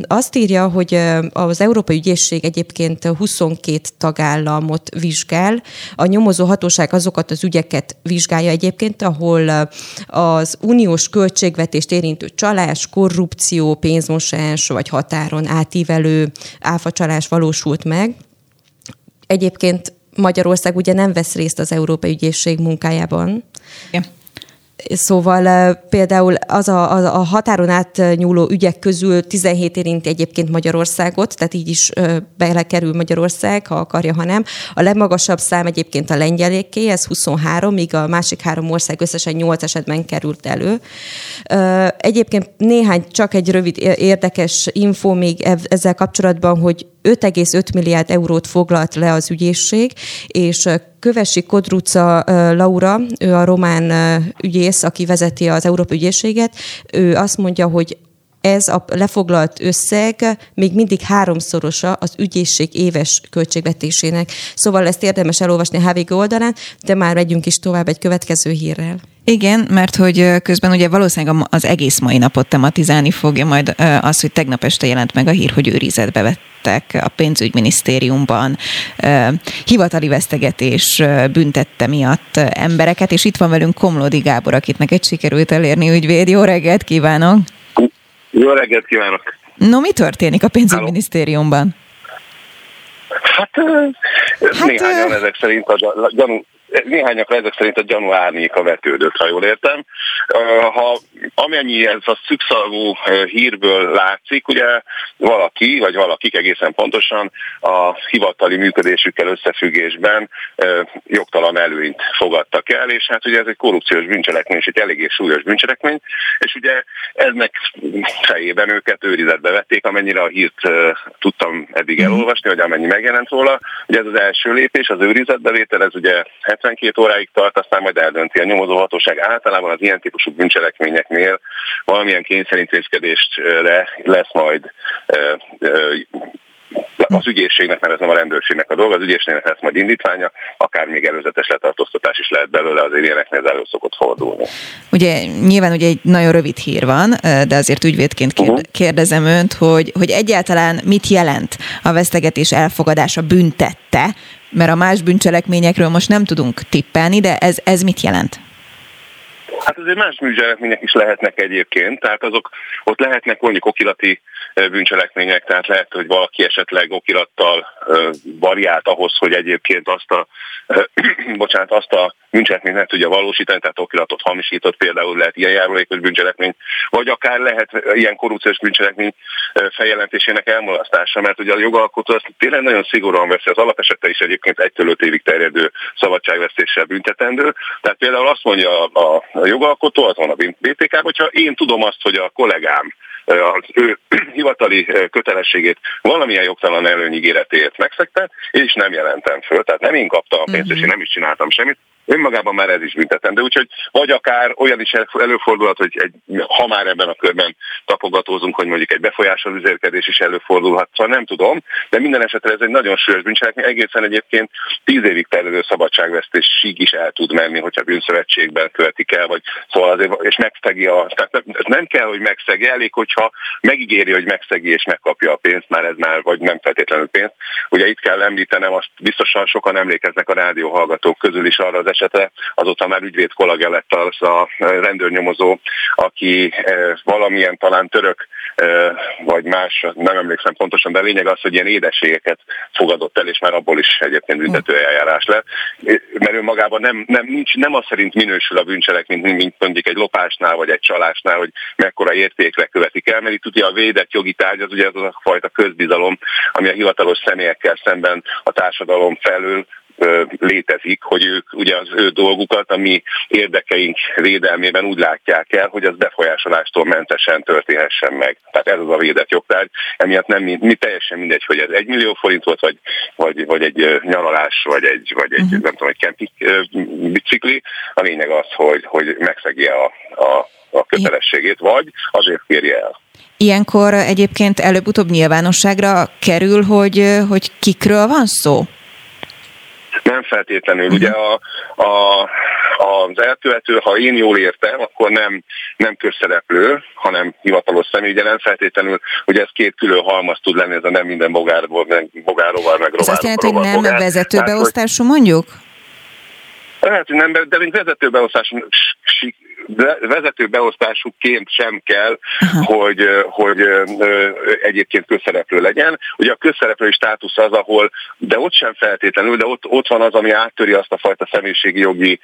Azt írja, hogy az Európai Ügyészség egyébként 22 tagállamot vizsgál. A nyomozó hatóság azokat az ügyeket vizsgálja egyébként, ahol az uniós költségvetést érintő csalás, korrupció, pénzmosás vagy határon átívelő áfacsalás valósult meg. Egyébként Magyarország ugye nem vesz részt az Európai Ügyészség munkájában. Igen. Szóval például az a, a, a határon átnyúló ügyek közül 17 érinti egyébként Magyarországot, tehát így is belekerül Magyarország, ha akarja, ha nem. A legmagasabb szám egyébként a lengyeléké, ez 23, míg a másik három ország összesen 8 esetben került elő. Egyébként néhány, csak egy rövid érdekes info még ezzel kapcsolatban, hogy 5,5 milliárd eurót foglalt le az ügyészség, és Kövesi Kodruca Laura, ő a román ügyész, aki vezeti az Európai Ügyészséget, ő azt mondja, hogy ez a lefoglalt összeg még mindig háromszorosa az ügyészség éves költségvetésének. Szóval ezt érdemes elolvasni a HVG oldalán, de már megyünk is tovább egy következő hírrel. Igen, mert hogy közben ugye valószínűleg az egész mai napot tematizálni fogja majd az, hogy tegnap este jelent meg a hír, hogy őrizetbe vettek a pénzügyminisztériumban hivatali vesztegetés büntette miatt embereket, és itt van velünk Komlódi Gábor, akit neked sikerült elérni ügyvéd. Jó reggelt kívánok! Jó reggelt kívánok! No, mi történik a pénzügyminisztériumban? Hát, hát néhányan ezek szerint a gyanú, néhányakra ezek szerint a gyanú árnyéka vetődött, ha jól értem. Ha amennyi ez a szükszalvú hírből látszik, ugye valaki, vagy valakik egészen pontosan a hivatali működésükkel összefüggésben jogtalan előnyt fogadtak el, és hát ugye ez egy korrupciós bűncselekmény, és egy eléggé súlyos bűncselekmény, és ugye eznek fejében őket őrizetbe vették, amennyire a hírt tudtam eddig mhm. elolvasni, vagy amennyi megjelent róla. Ugye ez az első lépés, az őrizetbevétel, ez ugye 72 óráig tart, aztán majd eldönti a nyomozóhatóság. Általában az ilyen típusú bűncselekményeknél valamilyen kényszerintézkedésre lesz majd az ügyészségnek, mert ez nem a rendőrségnek a dolga, az ügyészségnek lesz majd indítványa, akár még előzetes letartóztatás is lehet belőle, azért ilyeneknél elő szokott fordulni. Ugye nyilván ugye egy nagyon rövid hír van, de azért ügyvédként uh-huh. kérdezem önt, hogy, hogy egyáltalán mit jelent a vesztegetés elfogadása büntette, mert a más bűncselekményekről most nem tudunk tippelni, de ez, ez mit jelent? Hát azért más bűncselekmények is lehetnek egyébként, tehát azok ott lehetnek mondjuk okilati bűncselekmények, tehát lehet, hogy valaki esetleg okirattal variált ahhoz, hogy egyébként azt a, bocsánat, azt a bűncselekményt meg tudja valósítani, tehát okiratot hamisított például lehet ilyen járulékos bűncselekmény, vagy akár lehet ilyen korrupciós bűncselekmény feljelentésének elmulasztása, mert ugye a jogalkotó azt tényleg nagyon szigorúan veszi, az alapesete is egyébként egytől öt évig terjedő szabadságvesztéssel büntetendő. Tehát például azt mondja a, a, a jogalkotó, az van a BTK, hogyha én tudom azt, hogy a kollégám az ő hivatali kötelességét valamilyen jogtalan előnyigéretét megszegte, és nem jelentem föl. Tehát nem én kaptam a pénzt, és én nem is csináltam semmit, önmagában már ez is De Úgyhogy vagy akár olyan is előfordulhat, hogy egy, ha már ebben a körben tapogatózunk, hogy mondjuk egy befolyásoló üzérkedés is előfordulhat, szóval nem tudom, de minden esetre ez egy nagyon súlyos bűncselekmény, egészen egyébként tíz évig terjedő szabadságvesztésig is el tud menni, hogyha bűnszövetségben követik el, vagy szóval azért, és megszegi a, tehát nem kell, hogy megszegi, elég, hogyha megígéri, hogy megszegi és megkapja a pénzt, már ez már, vagy nem feltétlenül pénzt. Ugye itt kell említenem, azt biztosan sokan emlékeznek a rádióhallgatók közül is arra az esetre, azóta már ügyvéd kollega lett az a rendőrnyomozó, aki eh, valamilyen talán török eh, vagy más, nem emlékszem pontosan, de lényeg az, hogy ilyen édeségeket fogadott el, és már abból is egyébként büntetőeljárás lett. Mert ő magában nem, nem, nincs, nem az szerint minősül a bűncselekmény, mint, mint mondjuk egy lopásnál vagy egy csalásnál, hogy mekkora értékre követik el, mert itt ugye a védett jogi tárgy az ugye az a fajta közbizalom, ami a hivatalos személyekkel szemben a társadalom felül létezik, hogy ők ugye az ő dolgukat, a mi érdekeink védelmében úgy látják el, hogy az befolyásolástól mentesen történhessen meg. Tehát ez az a védett jogtárgy. Emiatt nem mi, mi teljesen mindegy, hogy ez egy millió forint volt, vagy, vagy, vagy egy nyaralás, vagy egy, vagy egy uh-huh. nem tudom, egy kemping bicikli. A lényeg az, hogy, hogy megszegi a, a, a kötelességét, vagy azért kérje el. Ilyenkor egyébként előbb-utóbb nyilvánosságra kerül, hogy, hogy kikről van szó? Nem feltétlenül. Uh-huh. Ugye a, a, az elkövető, ha én jól értem, akkor nem, nem közszereplő, hanem hivatalos személy. Ugye nem feltétlenül, hogy ez két külön halmaz tud lenni, ez a nem minden bogárból, meg bogároval, meg Ez azt jelenti, hogy nem vezetőbeosztású mondjuk? Lehet, hogy nem, de mint vezetőbeosztású vezető beosztásukként sem kell, hogy, hogy egyébként közszereplő legyen. Ugye a közszereplői státusz az, ahol, de ott sem feltétlenül, de ott, ott van az, ami áttöri azt a fajta személyiségi jogi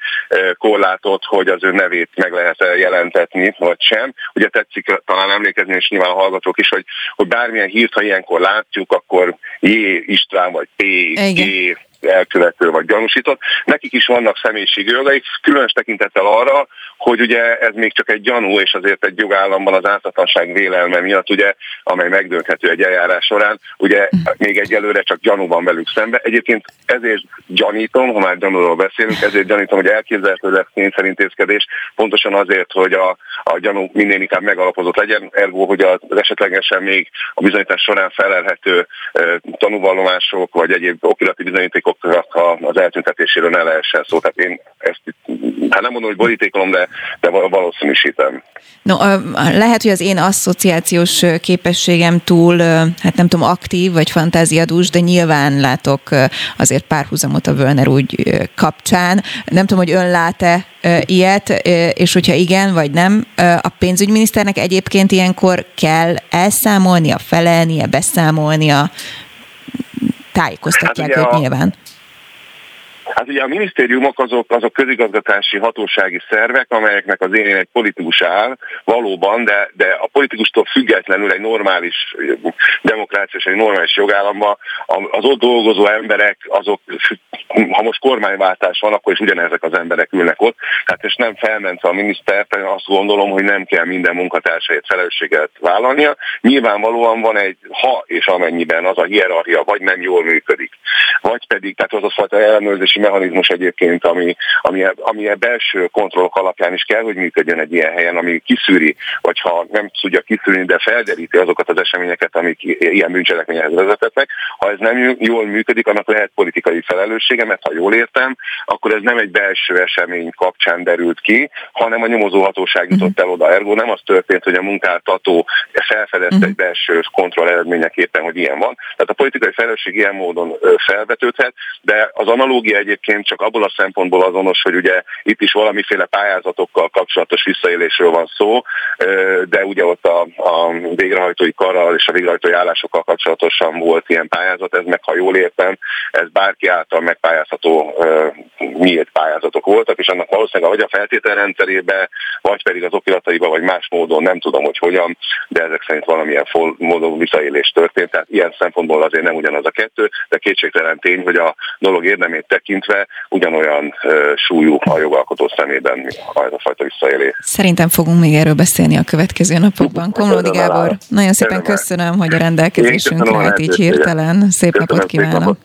korlátot, hogy az ő nevét meg lehet jelentetni, vagy sem. Ugye tetszik talán emlékezni, és nyilván a hallgatók is, hogy, hogy bármilyen hírt, ha ilyenkor látjuk, akkor J. István, vagy P. G elkövető vagy gyanúsított. Nekik is vannak személyiségi jogaik, különös tekintettel arra, hogy ugye ez még csak egy gyanú, és azért egy jogállamban az ártatlanság vélelme miatt, ugye, amely megdönthető egy eljárás során, ugye még egyelőre csak gyanú van velük szembe. Egyébként ezért gyanítom, ha már gyanúról beszélünk, ezért gyanítom, hogy elképzelhető lesz kényszerintézkedés, pontosan azért, hogy a, a gyanú minél inkább megalapozott legyen, ergo, hogy az esetlegesen még a bizonyítás során felelhető e, tanúvallomások, vagy egyéb okirati bizonyítékoknak az eltüntetéséről ne lehessen szó. Tehát én ezt, hát nem mondom, hogy borítékolom, de de valószínűsítem. No, lehet, hogy az én asszociációs képességem túl, hát nem tudom, aktív vagy fantáziadús, de nyilván látok azért párhuzamot a Völner úgy kapcsán. Nem tudom, hogy ön lát-e ilyet, és hogyha igen vagy nem, a pénzügyminiszternek egyébként ilyenkor kell elszámolnia, felelnie, beszámolnia, tájékoztatják hát őt a... nyilván. Hát ugye a minisztériumok azok, azok közigazgatási hatósági szervek, amelyeknek az élén egy politikus áll, valóban, de, de a politikustól függetlenül egy normális demokrácia és egy normális jogállamban az ott dolgozó emberek, azok, ha most kormányváltás van, akkor is ugyanezek az emberek ülnek ott. Tehát és nem felment a miniszter, azt gondolom, hogy nem kell minden munkatársait felelősséget vállalnia. Nyilvánvalóan van egy, ha és amennyiben az a hierarchia vagy nem jól működik, vagy pedig, tehát az a fajta ellenőrzési mechanizmus egyébként, ami, ami, ami a belső kontrollok alapján is kell, hogy működjön egy ilyen helyen, ami kiszűri, vagy ha nem tudja kiszűrni, de felderíti azokat az eseményeket, amik ilyen bűncselekményhez vezetettek. Ha ez nem jól működik, annak lehet politikai felelőssége, mert ha jól értem, akkor ez nem egy belső esemény kapcsán derült ki, hanem a nyomozóhatóság jutott el oda. Ergo nem az történt, hogy a munkáltató felfedezte egy belső kontroll eredményeképpen, hogy ilyen van. Tehát a politikai felelősség ilyen módon felvetődhet, de az analógia egyébként csak abból a szempontból azonos, hogy ugye itt is valamiféle pályázatokkal kapcsolatos visszaélésről van szó, de ugye ott a, a végrehajtói karral és a végrehajtói állásokkal kapcsolatosan volt ilyen pályázat, ez meg, ha jól értem, ez bárki által megpályázható nyílt pályázatok voltak, és annak valószínűleg vagy a feltételrendszerébe, vagy pedig az okirataiba, vagy más módon, nem tudom, hogy hogyan, de ezek szerint valamilyen módon visszaélés történt. Tehát ilyen szempontból azért nem ugyanaz a kettő, de kétségtelen tény, hogy a dolog érdemét tekintve ugyanolyan súlyú a jogalkotó szemében ez a fajta visszaélés. Szerintem fogunk még erről beszélni a következő napokban. Komlódi Gábor, nagyon szépen köszönöm, hogy a rendelkezésünkre állt így hirtelen. Szép napot kívánok!